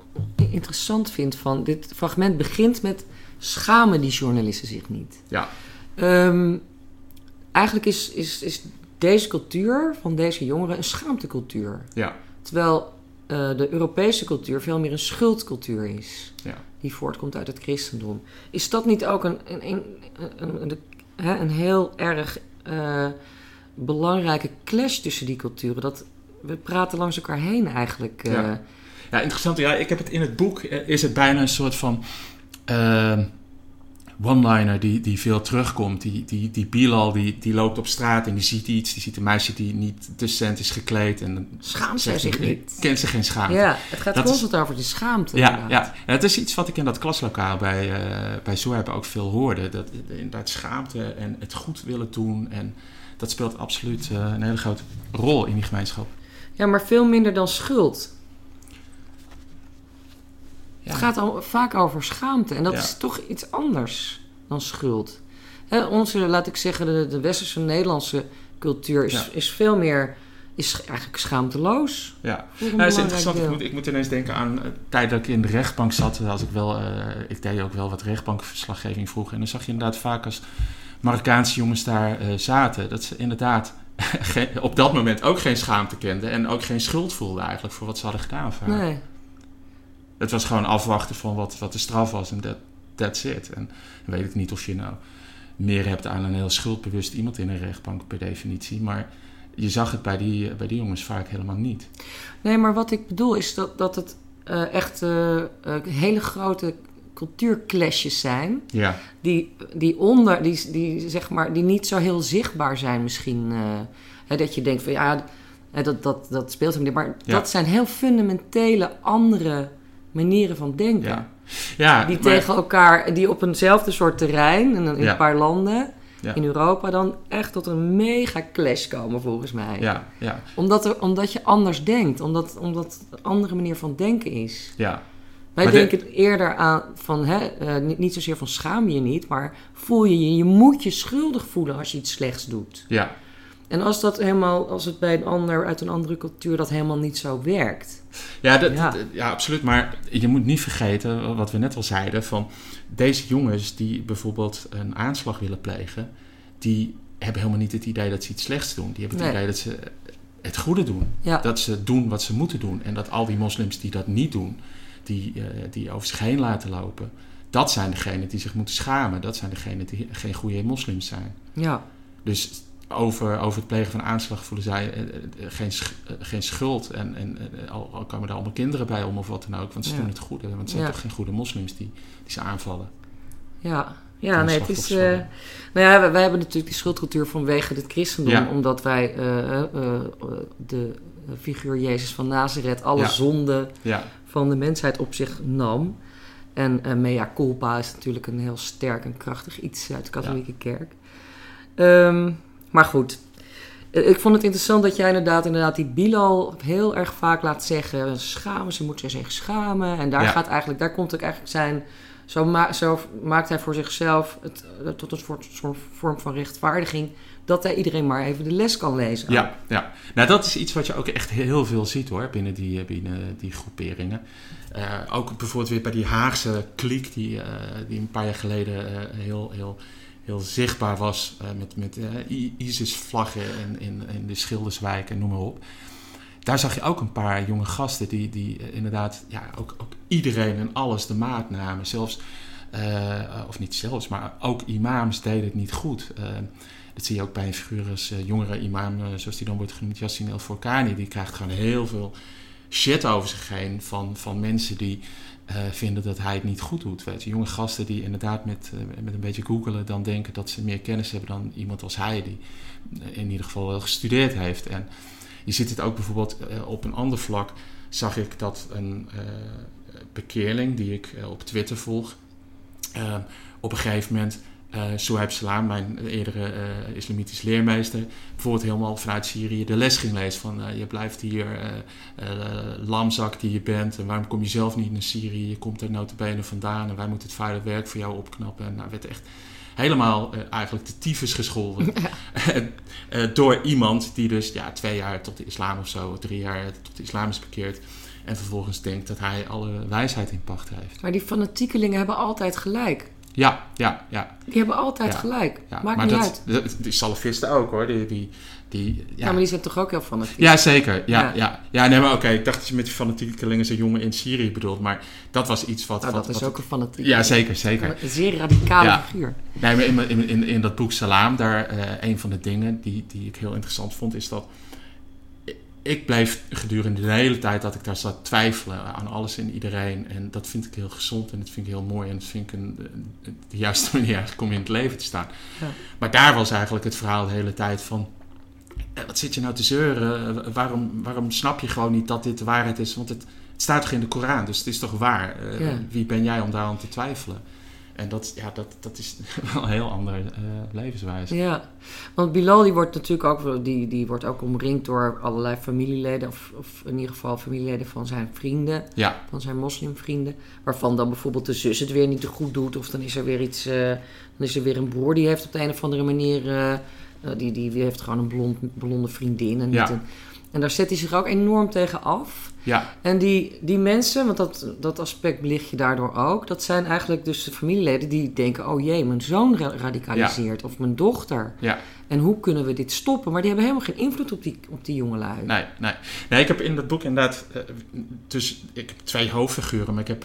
[SPEAKER 1] interessant vind van dit fragment begint met schamen die journalisten zich niet.
[SPEAKER 2] Ja.
[SPEAKER 1] Ehm, eigenlijk is, is, is deze cultuur van deze jongeren een schaamtecultuur.
[SPEAKER 2] Ja.
[SPEAKER 1] Terwijl eh, de Europese cultuur veel meer een schuldcultuur is.
[SPEAKER 2] Ja.
[SPEAKER 1] Die voortkomt uit het christendom. Is dat niet ook een, een, een, een, een, een heel erg eh, belangrijke clash tussen die culturen? Dat we praten langs elkaar heen eigenlijk. eh.
[SPEAKER 2] Ja. Ja, interessant. Ja, ik heb het in het boek, eh, is het bijna een soort van eh, one-liner die, die veel terugkomt. Die, die, die Bilal, die, die loopt op straat en die ziet iets. Die ziet een meisje die niet decent is gekleed. En
[SPEAKER 1] Schaamt zij zich niet? <laughs>
[SPEAKER 2] Kent ze geen schaamte.
[SPEAKER 1] Ja, het gaat
[SPEAKER 2] Dat is-
[SPEAKER 1] constant over die schaamte.
[SPEAKER 2] Ja,
[SPEAKER 1] inderdaad.
[SPEAKER 2] ja, het is iets wat ik in dat klaslokaal bij, eh bij ook veel hoorde. Dat inderdaad schaamte en het goed willen doen. En dat speelt absoluut eh, een hele grote rol in die gemeenschap.
[SPEAKER 1] Ja, maar veel minder dan schuld. Het gaat al vaak over schaamte. En dat is toch iets anders dan schuld. Hè, onze, laat ik zeggen, de, de westerse Nederlandse cultuur is, is veel meer... is eigenlijk schaamteloos.
[SPEAKER 2] Ja,
[SPEAKER 1] een
[SPEAKER 2] Nou, dat is interessant. Ik moet, ik moet ineens denken aan de tijd dat ik in de rechtbank zat. Als ik, wel, eh, ik deed ook wel wat rechtbankverslaggeving vroeger. En dan zag je inderdaad vaak als Marokkaanse jongens daar eh, zaten... dat ze inderdaad <laughs> op dat moment ook geen schaamte kenden... en ook geen schuld voelden eigenlijk voor wat ze hadden gedaan. vaak.
[SPEAKER 1] Nee.
[SPEAKER 2] Het was gewoon afwachten van wat, wat de straf was en dat that's it. En dan weet ik niet of je nou meer hebt aan een heel schuldbewust iemand in een rechtbank per definitie. Maar je zag het bij die, bij die jongens vaak helemaal niet.
[SPEAKER 1] nee, maar wat ik bedoel is dat, dat het eh, echt eh, eh, hele grote cultuurclashes zijn...
[SPEAKER 2] Ja,
[SPEAKER 1] die, die onder, die, die, zeg maar, die niet zo heel zichtbaar zijn misschien. hè, dat je denkt van ja, dat, dat, dat speelt hem niet. Maar
[SPEAKER 2] Ja.
[SPEAKER 1] dat zijn heel fundamentele andere manieren van denken.
[SPEAKER 2] ja. ja
[SPEAKER 1] Die
[SPEAKER 2] maar-
[SPEAKER 1] tegen elkaar, die op eenzelfde soort terrein, in, een- in
[SPEAKER 2] Ja.
[SPEAKER 1] een paar landen
[SPEAKER 2] Ja.
[SPEAKER 1] in Europa, dan echt tot een mega clash komen volgens mij.
[SPEAKER 2] Ja, ja,
[SPEAKER 1] Omdat, er, omdat je anders denkt, omdat, omdat het een andere manier van denken is.
[SPEAKER 2] ja.
[SPEAKER 1] Wij
[SPEAKER 2] Maar
[SPEAKER 1] denken eerder aan van, hè, eh, niet, niet zozeer van schaam je niet, maar voel je je, je moet je schuldig voelen als je iets slechts doet.
[SPEAKER 2] ja.
[SPEAKER 1] En als dat helemaal, als het bij een ander uit een andere cultuur dat helemaal niet zo werkt.
[SPEAKER 2] Ja, dat,
[SPEAKER 1] Ja.
[SPEAKER 2] absoluut. Maar je moet niet vergeten wat we net al zeiden: van deze jongens die bijvoorbeeld een aanslag willen plegen, die hebben helemaal niet het idee dat ze iets slechts doen. Die hebben het
[SPEAKER 1] Nee.
[SPEAKER 2] idee dat ze het goede doen.
[SPEAKER 1] Ja,
[SPEAKER 2] Dat ze doen wat ze moeten doen. En dat al die moslims die dat niet doen, die, uh, die over zich heen laten lopen, dat zijn degenen die zich moeten schamen. Dat zijn degenen die geen goede moslims zijn.
[SPEAKER 1] Ja.
[SPEAKER 2] Dus over, over het plegen van aanslag voelen zij uh, geen, geen schuld. En, en al, al, komen er allemaal kinderen bij om of wat dan ook. Want ze doen het goede. Want het zijn toch geen goede moslims die, die ze aanvallen.
[SPEAKER 1] Ja, ja, nee, het is. Uh, nou ja, wij, hebben natuurlijk die schuldcultuur vanwege het christendom, omdat wij uh, uh, de figuur Jezus van Nazareth alle zonden van de mensheid op zich nam. En mea culpa is natuurlijk een heel sterk en krachtig iets uit de katholieke kerk. Um, maar goed, ik vond het interessant dat jij inderdaad, inderdaad die Bilal heel erg vaak laat zeggen: schamen, ze moet zich schamen. En daar gaat eigenlijk, daar komt ook eigenlijk zijn zo, ma zo maakt hij voor zichzelf het, uh, tot een soort, soort, vorm van rechtvaardiging dat hij iedereen maar even de les kan lezen.
[SPEAKER 2] Ja, ja. nou dat is iets wat je ook echt heel veel ziet hoor, binnen die, binnen die groeperingen. Uh, ook bijvoorbeeld weer bij die Haagse kliek die, uh, die een paar jaar geleden heel, heel, heel zichtbaar was met, met ISIS-vlaggen in, in, in de Schilderswijk en noem maar op daar zag je ook een paar jonge gasten die, die inderdaad ja, ook, ook iedereen en alles de maat namen. Zelfs, of niet zelfs, maar ook imams deden het niet goed. Dat zie je ook bij een figuur als jongere imam, zoals die dan wordt genoemd, Yassin El Forkani. Die krijgt gewoon heel veel shit over zich heen van, van mensen die vinden dat hij het niet goed doet. Weet. Jonge gasten die inderdaad met, met een beetje googelen dan denken dat ze meer kennis hebben dan iemand als hij, die in ieder geval wel gestudeerd heeft. En je ziet het ook bijvoorbeeld op een ander vlak. Zag ik dat een bekeerling die ik op Twitter volg, op een gegeven moment uh, Souhaib Salam, mijn eerdere uh, islamitisch leermeester, bijvoorbeeld helemaal vanuit Syrië de les ging lezen van uh, je blijft hier lamzak die je bent en waarom kom je zelf niet naar Syrië, je komt er notabene vandaan en wij moeten het vuile werk voor jou opknappen. En nou, werd echt helemaal eigenlijk de tyfus gescholden. <laughs> door iemand die dus ja, twee jaar tot de islam of zo, drie jaar tot de islam is bekeerd. En vervolgens denkt dat hij alle wijsheid in pacht heeft.
[SPEAKER 1] Maar die fanatiekelingen hebben altijd gelijk.
[SPEAKER 2] Ja, ja, ja.
[SPEAKER 1] Die hebben altijd ja, gelijk. Ja, Maakt maar niet dat,
[SPEAKER 2] uit. Die salafisten ook hoor. Die, die, die,
[SPEAKER 1] ja. ja. maar die zijn toch ook heel fanatiek?
[SPEAKER 2] Ja, zeker. Ja, ja. ja. nee, maar oké. Ik dacht dat je met die fanatiekelingen zijn jongen in Syrië bedoelt. Maar dat was iets wat...
[SPEAKER 1] Nou,
[SPEAKER 2] wat,
[SPEAKER 1] dat is
[SPEAKER 2] wat,
[SPEAKER 1] ook een fanatiek.
[SPEAKER 2] Ja, zeker, zeker.
[SPEAKER 1] Een zeer radicale figuur.
[SPEAKER 2] Nee, maar in, in, in, in dat boek Salaam, daar uh, een van de dingen die, die ik heel interessant vond, is dat ik bleef gedurende de hele tijd dat ik daar zat twijfelen aan alles en iedereen. En dat vind ik heel gezond en dat vind ik heel mooi. En dat vind ik een, de juiste <laughs> manier eigenlijk om in het leven te staan. Ja. Maar daar was eigenlijk het verhaal de hele tijd van... Wat zit je nou te zeuren? Waarom, waarom snap je gewoon niet dat dit de waarheid is? Want het, het staat toch in de Koran, dus het is toch waar? Ja. Wie ben jij om daar aan te twijfelen? En dat, ja, dat, dat is <laughs> wel een heel andere uh, levenswijze.
[SPEAKER 1] Ja, want Bilal die wordt natuurlijk ook, die, die wordt ook omringd door allerlei familieleden, of, of in ieder geval familieleden van zijn vrienden,
[SPEAKER 2] ja.
[SPEAKER 1] van zijn moslimvrienden, waarvan dan bijvoorbeeld de zus het weer niet te goed doet, of dan is er weer iets, uh, dan is er weer een broer die heeft op de een of andere manier, uh, die, die, die heeft gewoon een blond, blonde vriendin. En,
[SPEAKER 2] ja.
[SPEAKER 1] een, en daar zet hij zich ook enorm tegen af.
[SPEAKER 2] Ja.
[SPEAKER 1] En die, die mensen, want dat, dat aspect belicht je daardoor ook, dat zijn eigenlijk dus de familieleden die denken: oh jee, mijn zoon radicaliseert ja. of mijn dochter.
[SPEAKER 2] Ja.
[SPEAKER 1] En hoe kunnen we dit stoppen? Maar die hebben helemaal geen invloed op die, op die jongelui.
[SPEAKER 2] Nee, nee. nee, ik heb in dat boek inderdaad. Uh, dus ik heb twee hoofdfiguren, maar ik heb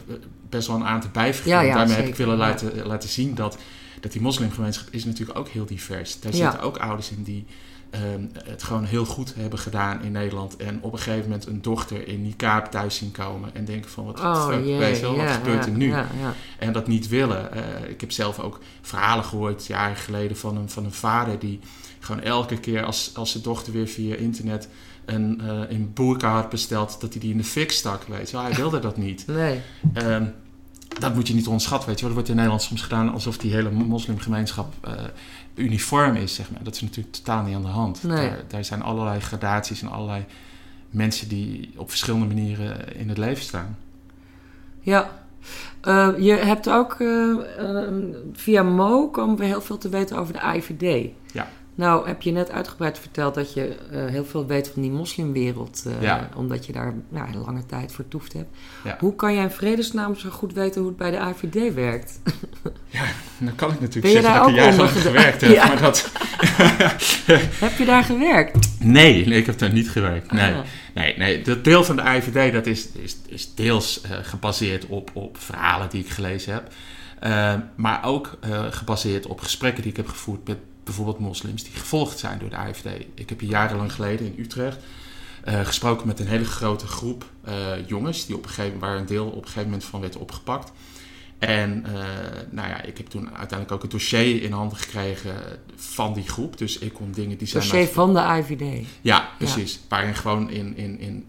[SPEAKER 2] best wel een aantal bijfiguren.
[SPEAKER 1] Ja, ja,
[SPEAKER 2] Daarmee
[SPEAKER 1] zeker,
[SPEAKER 2] heb ik willen laten, laten zien dat, dat die moslimgemeenschap is natuurlijk ook heel divers. Daar zitten ook ouders in die het gewoon heel goed hebben gedaan in Nederland. En op een gegeven moment een dochter in niqab thuis zien komen. En denken van, wat,
[SPEAKER 1] oh,
[SPEAKER 2] fuck, weet je wel, wat gebeurt er nu? En dat niet willen. Uh, ik heb zelf ook verhalen gehoord, jaren geleden, van een, van een vader die gewoon elke keer als, als zijn dochter weer via internet een, uh, een boerka had besteld, dat hij die in de fik stak, weet je wel. Hij wilde dat niet. <laughs>
[SPEAKER 1] Nee.
[SPEAKER 2] Um, dat moet je niet onderschatten, weet je wel. Er wordt in Nederland soms gedaan alsof die hele moslimgemeenschap uh, uniform is, zeg maar. Dat is natuurlijk totaal niet aan de hand.
[SPEAKER 1] Nee.
[SPEAKER 2] Daar, daar, zijn allerlei gradaties en allerlei mensen die op verschillende manieren in het leven staan.
[SPEAKER 1] Ja. Uh, je hebt ook uh, via Mo komen we heel veel te weten over de IVD.
[SPEAKER 2] Ja.
[SPEAKER 1] Nou, heb je net uitgebreid verteld dat je uh, heel veel weet van die moslimwereld, uh,
[SPEAKER 2] ja.
[SPEAKER 1] omdat je daar nou, een lange tijd vertoefd hebt.
[SPEAKER 2] Ja.
[SPEAKER 1] Hoe kan jij in vredesnaam zo goed weten hoe het bij de AVD werkt? <laughs>
[SPEAKER 2] Ja, dan kan ik natuurlijk zeggen dat ik een jaar lang gewerkt <laughs> heb,
[SPEAKER 1] ja.
[SPEAKER 2] maar dat... <laughs>
[SPEAKER 1] heb je daar gewerkt?
[SPEAKER 2] Nee, nee, ik heb daar niet gewerkt. Nee,
[SPEAKER 1] ah.
[SPEAKER 2] Nee, nee, dat deel van de IVD dat is, is, is deels uh, gebaseerd op, op verhalen die ik gelezen heb. Maar ook gebaseerd op gesprekken die ik heb gevoerd met bijvoorbeeld moslims die gevolgd zijn door de IVD. Ik heb hier jarenlang geleden in Utrecht gesproken met een hele grote groep jongens, die op een gegeven, waar een deel op een gegeven moment van werd opgepakt. En uh, nou ja, ik heb toen uiteindelijk ook het dossier in handen gekregen van die groep. Dus ik kon dingen die zijn.
[SPEAKER 1] Dossier van de IVD.
[SPEAKER 2] Ja, precies. Waarin gewoon in, in, in,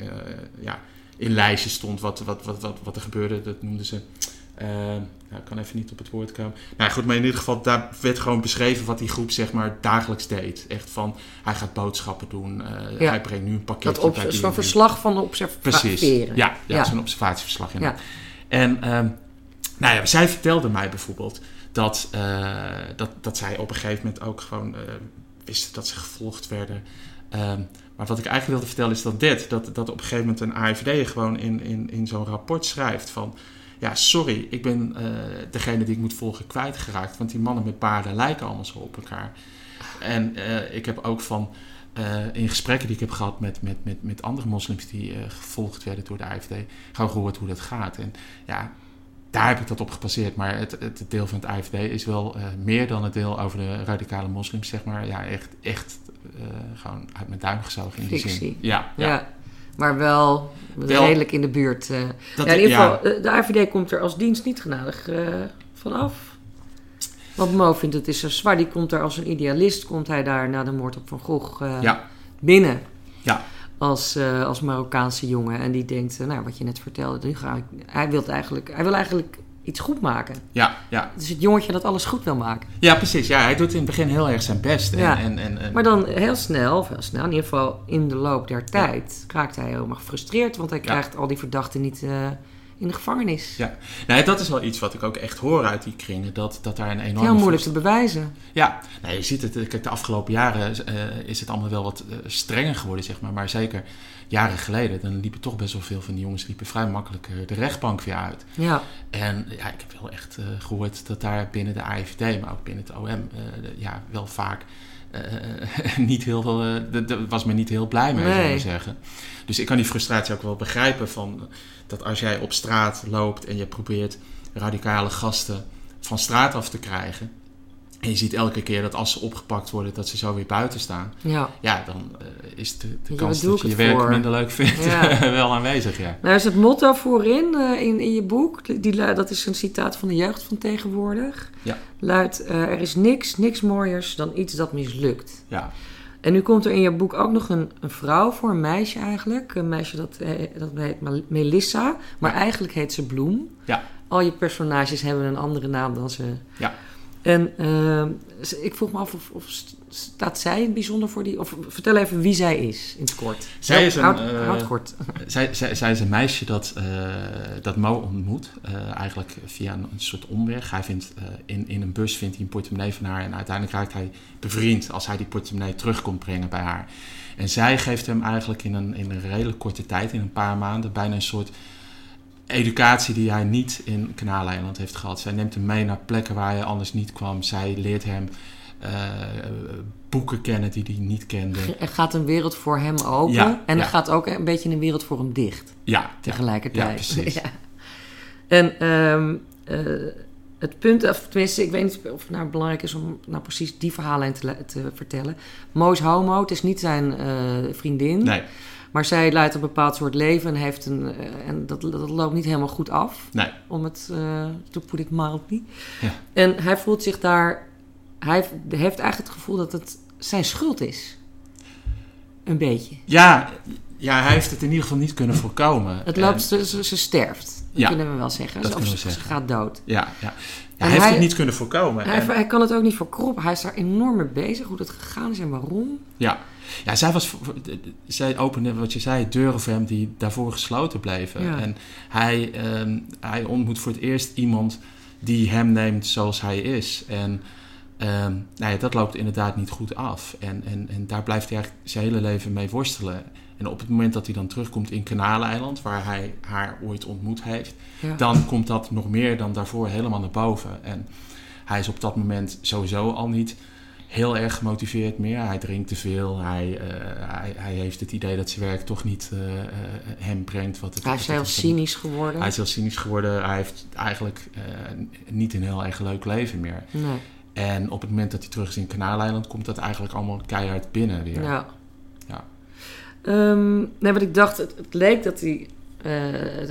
[SPEAKER 2] ja, in lijstjes stond wat, wat, wat, wat, wat er gebeurde. Dat noemden ze. Uh, nou, ik kan even niet op het woord komen. Nou goed, maar in ieder geval, daar werd gewoon beschreven wat die groep zeg maar dagelijks deed. Echt van, hij gaat boodschappen doen, ja. hij brengt nu een pakketje
[SPEAKER 1] dat op, Zo'n verslag van de observatie.
[SPEAKER 2] Precies, ja, ja, ja. zo'n observatieverslag. Ja. En um, nou ja, zij vertelde mij bijvoorbeeld dat, uh, dat, dat zij op een gegeven moment ook gewoon uh, wisten dat ze gevolgd werden. Um, maar wat ik eigenlijk wilde vertellen is dat dit, dat, dat op een gegeven moment een AIVD gewoon in, in, in zo'n rapport schrijft van... Ja, sorry, ik ben uh, degene die ik moet volgen kwijtgeraakt. Want die mannen met paarden lijken allemaal zo op elkaar. En ik heb ook van... in gesprekken die ik heb gehad met, met, met, met andere moslims die gevolgd werden door de AIVD, gewoon gehoord hoe dat gaat. En ja, daar heb ik dat op gebaseerd. Maar het, het deel van het AFD is wel meer dan het deel over de radicale moslims, zeg maar. Ja, echt, echt gewoon uit mijn duim gezogen in die zin.
[SPEAKER 1] Ja, ja. ja. Maar wel, wel, redelijk in de buurt. Uh. Dat, ja, in ieder geval, de AVD komt er als dienst niet genadig vanaf. Want Mo vindt het is zo zwaar. Die komt er als een idealist, komt hij daar na de moord op Van Gogh binnen.
[SPEAKER 2] Ja
[SPEAKER 1] als, uh, als Marokkaanse jongen. En die denkt, uh, nou, wat je net vertelde, nu ga ik, hij, wil eigenlijk, hij wil eigenlijk iets goed maken.
[SPEAKER 2] Ja, ja.
[SPEAKER 1] Dus het jongetje dat alles goed wil maken.
[SPEAKER 2] Ja, precies. Ja, hij doet in het begin heel erg zijn best. En,
[SPEAKER 1] ja.
[SPEAKER 2] en, en, en,
[SPEAKER 1] Maar dan heel snel, of heel snel, in ieder geval in de loop der tijd, ja. raakt hij helemaal gefrustreerd. Want hij krijgt al die verdachten niet... Uh, in de gevangenis.
[SPEAKER 2] Ja, nou, dat is wel iets wat ik ook echt hoor uit die kringen. Dat, dat daar een enorme...
[SPEAKER 1] Heel moeilijk te bewijzen.
[SPEAKER 2] Ja, nou, je ziet het. Kijk, de afgelopen jaren uh, is het allemaal wel wat uh, strenger geworden, zeg maar. Maar zeker jaren geleden, dan liepen toch best wel veel van die jongens liepen vrij makkelijk uh, de rechtbank weer uit.
[SPEAKER 1] Ja.
[SPEAKER 2] En ja, ik heb wel echt gehoord dat daar binnen de AIVD, maar ook binnen het OM, ja, wel vaak... <laughs> niet heel veel, daar was men niet heel blij mee, nee. zou ik zeggen. Dus ik kan die frustratie ook wel begrijpen van dat als jij op straat loopt en je probeert radicale gasten van straat af te krijgen. En je ziet elke keer dat als ze opgepakt worden, dat ze zo weer buiten staan.
[SPEAKER 1] Ja,
[SPEAKER 2] ja dan uh, is de, de kans dat je je werk voor? minder leuk vindt ja. <laughs> wel aanwezig. Ja.
[SPEAKER 1] Nou is het motto voorin uh, in, in je boek, die, dat is een citaat van de jeugd van tegenwoordig.
[SPEAKER 2] Ja.
[SPEAKER 1] Luidt, uh, er is niks, niks mooiers dan iets dat mislukt.
[SPEAKER 2] Ja.
[SPEAKER 1] En nu komt er in je boek ook nog een, een vrouw voor, een meisje eigenlijk. Een meisje dat, dat heet Melissa, maar ja. eigenlijk heet ze Bloem.
[SPEAKER 2] Ja.
[SPEAKER 1] Al je personages hebben een andere naam dan ze.
[SPEAKER 2] Ja.
[SPEAKER 1] En uh, ik vroeg me af of, of, staat zij in het bijzonder voor die... Of vertel even wie zij is, in het kort.
[SPEAKER 2] Zij is een...
[SPEAKER 1] Houd, uh, houd kort. <laughs>
[SPEAKER 2] Zij, zij, zij, is een meisje dat, uh, dat Mo ontmoet. eigenlijk via een, een, soort omweg. Hij vindt, in, in een bus vindt hij een portemonnee van haar. En uiteindelijk raakt hij bevriend als hij die portemonnee terug komt brengen bij haar. En zij geeft hem eigenlijk in een, in een redelijk korte tijd, in een paar maanden, bijna een soort educatie die hij niet in Kanaaleiland heeft gehad. Zij neemt hem mee naar plekken waar hij anders niet kwam. Zij leert hem uh, boeken kennen die hij niet kende. <laughs>
[SPEAKER 1] Er gaat een wereld voor hem open
[SPEAKER 2] ja,
[SPEAKER 1] en er
[SPEAKER 2] ja.
[SPEAKER 1] gaat ook een beetje een wereld voor hem dicht.
[SPEAKER 2] Ja.
[SPEAKER 1] Tegelijkertijd.
[SPEAKER 2] Ja, precies. <laughs>
[SPEAKER 1] En um, uh, het punt, of tenminste, ik weet niet of het nou belangrijk is om nou precies die verhalen te, te vertellen. Mo is homo, het is niet zijn uh, vriendin.
[SPEAKER 2] Nee.
[SPEAKER 1] Maar zij leidt een bepaald soort leven en, heeft een, uh, en dat, dat loopt niet helemaal goed af.
[SPEAKER 2] Nee.
[SPEAKER 1] Om het, uh, to put it mildly.
[SPEAKER 2] Ja.
[SPEAKER 1] En hij voelt zich daar... Hij heeft eigenlijk het gevoel dat het zijn schuld is. Een beetje.
[SPEAKER 2] Ja, ja hij heeft het in ieder geval niet kunnen voorkomen.
[SPEAKER 1] Het loopt, en... ze, ze, sterft. Dat
[SPEAKER 2] ja,
[SPEAKER 1] kunnen we wel zeggen.
[SPEAKER 2] Dat
[SPEAKER 1] of
[SPEAKER 2] ze,
[SPEAKER 1] gaat dood.
[SPEAKER 2] Ja, ja. Ja, hij heeft hij, het niet kunnen voorkomen.
[SPEAKER 1] Hij, en... hij, kan het ook niet voorkroppen. Hij is daar enorm mee bezig, hoe dat gegaan is en waarom.
[SPEAKER 2] Ja, ja zij, was, zij opende, wat je zei, deuren voor hem die daarvoor gesloten bleven.
[SPEAKER 1] Ja.
[SPEAKER 2] En hij, um, hij ontmoet voor het eerst iemand die hem neemt zoals hij is. En um, nou ja, dat loopt inderdaad niet goed af. En, en, en daar blijft hij eigenlijk zijn hele leven mee worstelen. En op het moment dat hij dan terugkomt in Kanaleiland, waar hij haar ooit ontmoet heeft,
[SPEAKER 1] ja.
[SPEAKER 2] dan komt dat nog meer dan daarvoor helemaal naar boven. En hij is op dat moment sowieso al niet heel erg gemotiveerd meer. Hij drinkt te veel. Hij, eh, hij, hij heeft het idee dat zijn werk toch niet eh, eh, hem brengt. Wat het,
[SPEAKER 1] Hij is heel cynisch geworden.
[SPEAKER 2] Hij is heel cynisch geworden. Hij heeft eigenlijk niet een heel erg leuk leven meer.
[SPEAKER 1] Nee.
[SPEAKER 2] En op het moment dat hij terug is in Kanaaleiland, komt dat eigenlijk allemaal keihard binnen weer.
[SPEAKER 1] Ja.
[SPEAKER 2] Ja.
[SPEAKER 1] Ehm, nee, wat ik dacht, het, het leek dat hij. Eh,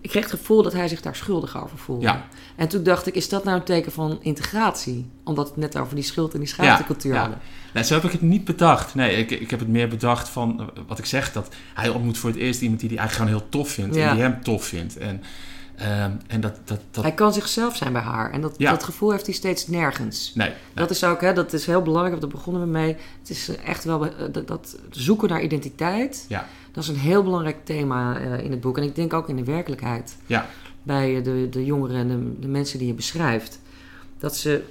[SPEAKER 1] ik kreeg het gevoel dat hij zich daar schuldig over voelde.
[SPEAKER 2] Ja.
[SPEAKER 1] En toen dacht ik, is dat nou een teken van integratie? Omdat het net over die schuld en die schaamtecultuur
[SPEAKER 2] ja.
[SPEAKER 1] hadden.
[SPEAKER 2] Nee, zo heb ik het niet bedacht. Nee, ik, ik heb het meer bedacht van wat ik zeg, dat hij ontmoet voor het eerst iemand die hij eigenlijk gewoon heel tof vindt en die hem tof vindt. En, ehm, en dat, dat, dat
[SPEAKER 1] Hij kan zichzelf zijn bij haar. En dat,
[SPEAKER 2] Ja.
[SPEAKER 1] dat gevoel heeft hij steeds nergens.
[SPEAKER 2] nee,
[SPEAKER 1] Dat is ook, hè, dat is heel belangrijk, daar begonnen we mee. Het is echt wel eh, dat, dat zoeken naar identiteit.
[SPEAKER 2] Ja.
[SPEAKER 1] Dat is een heel belangrijk thema eh, in het boek. En ik denk ook in de werkelijkheid.
[SPEAKER 2] Ja.
[SPEAKER 1] Bij eh, de, de jongeren en de, de mensen die je beschrijft. Dat ze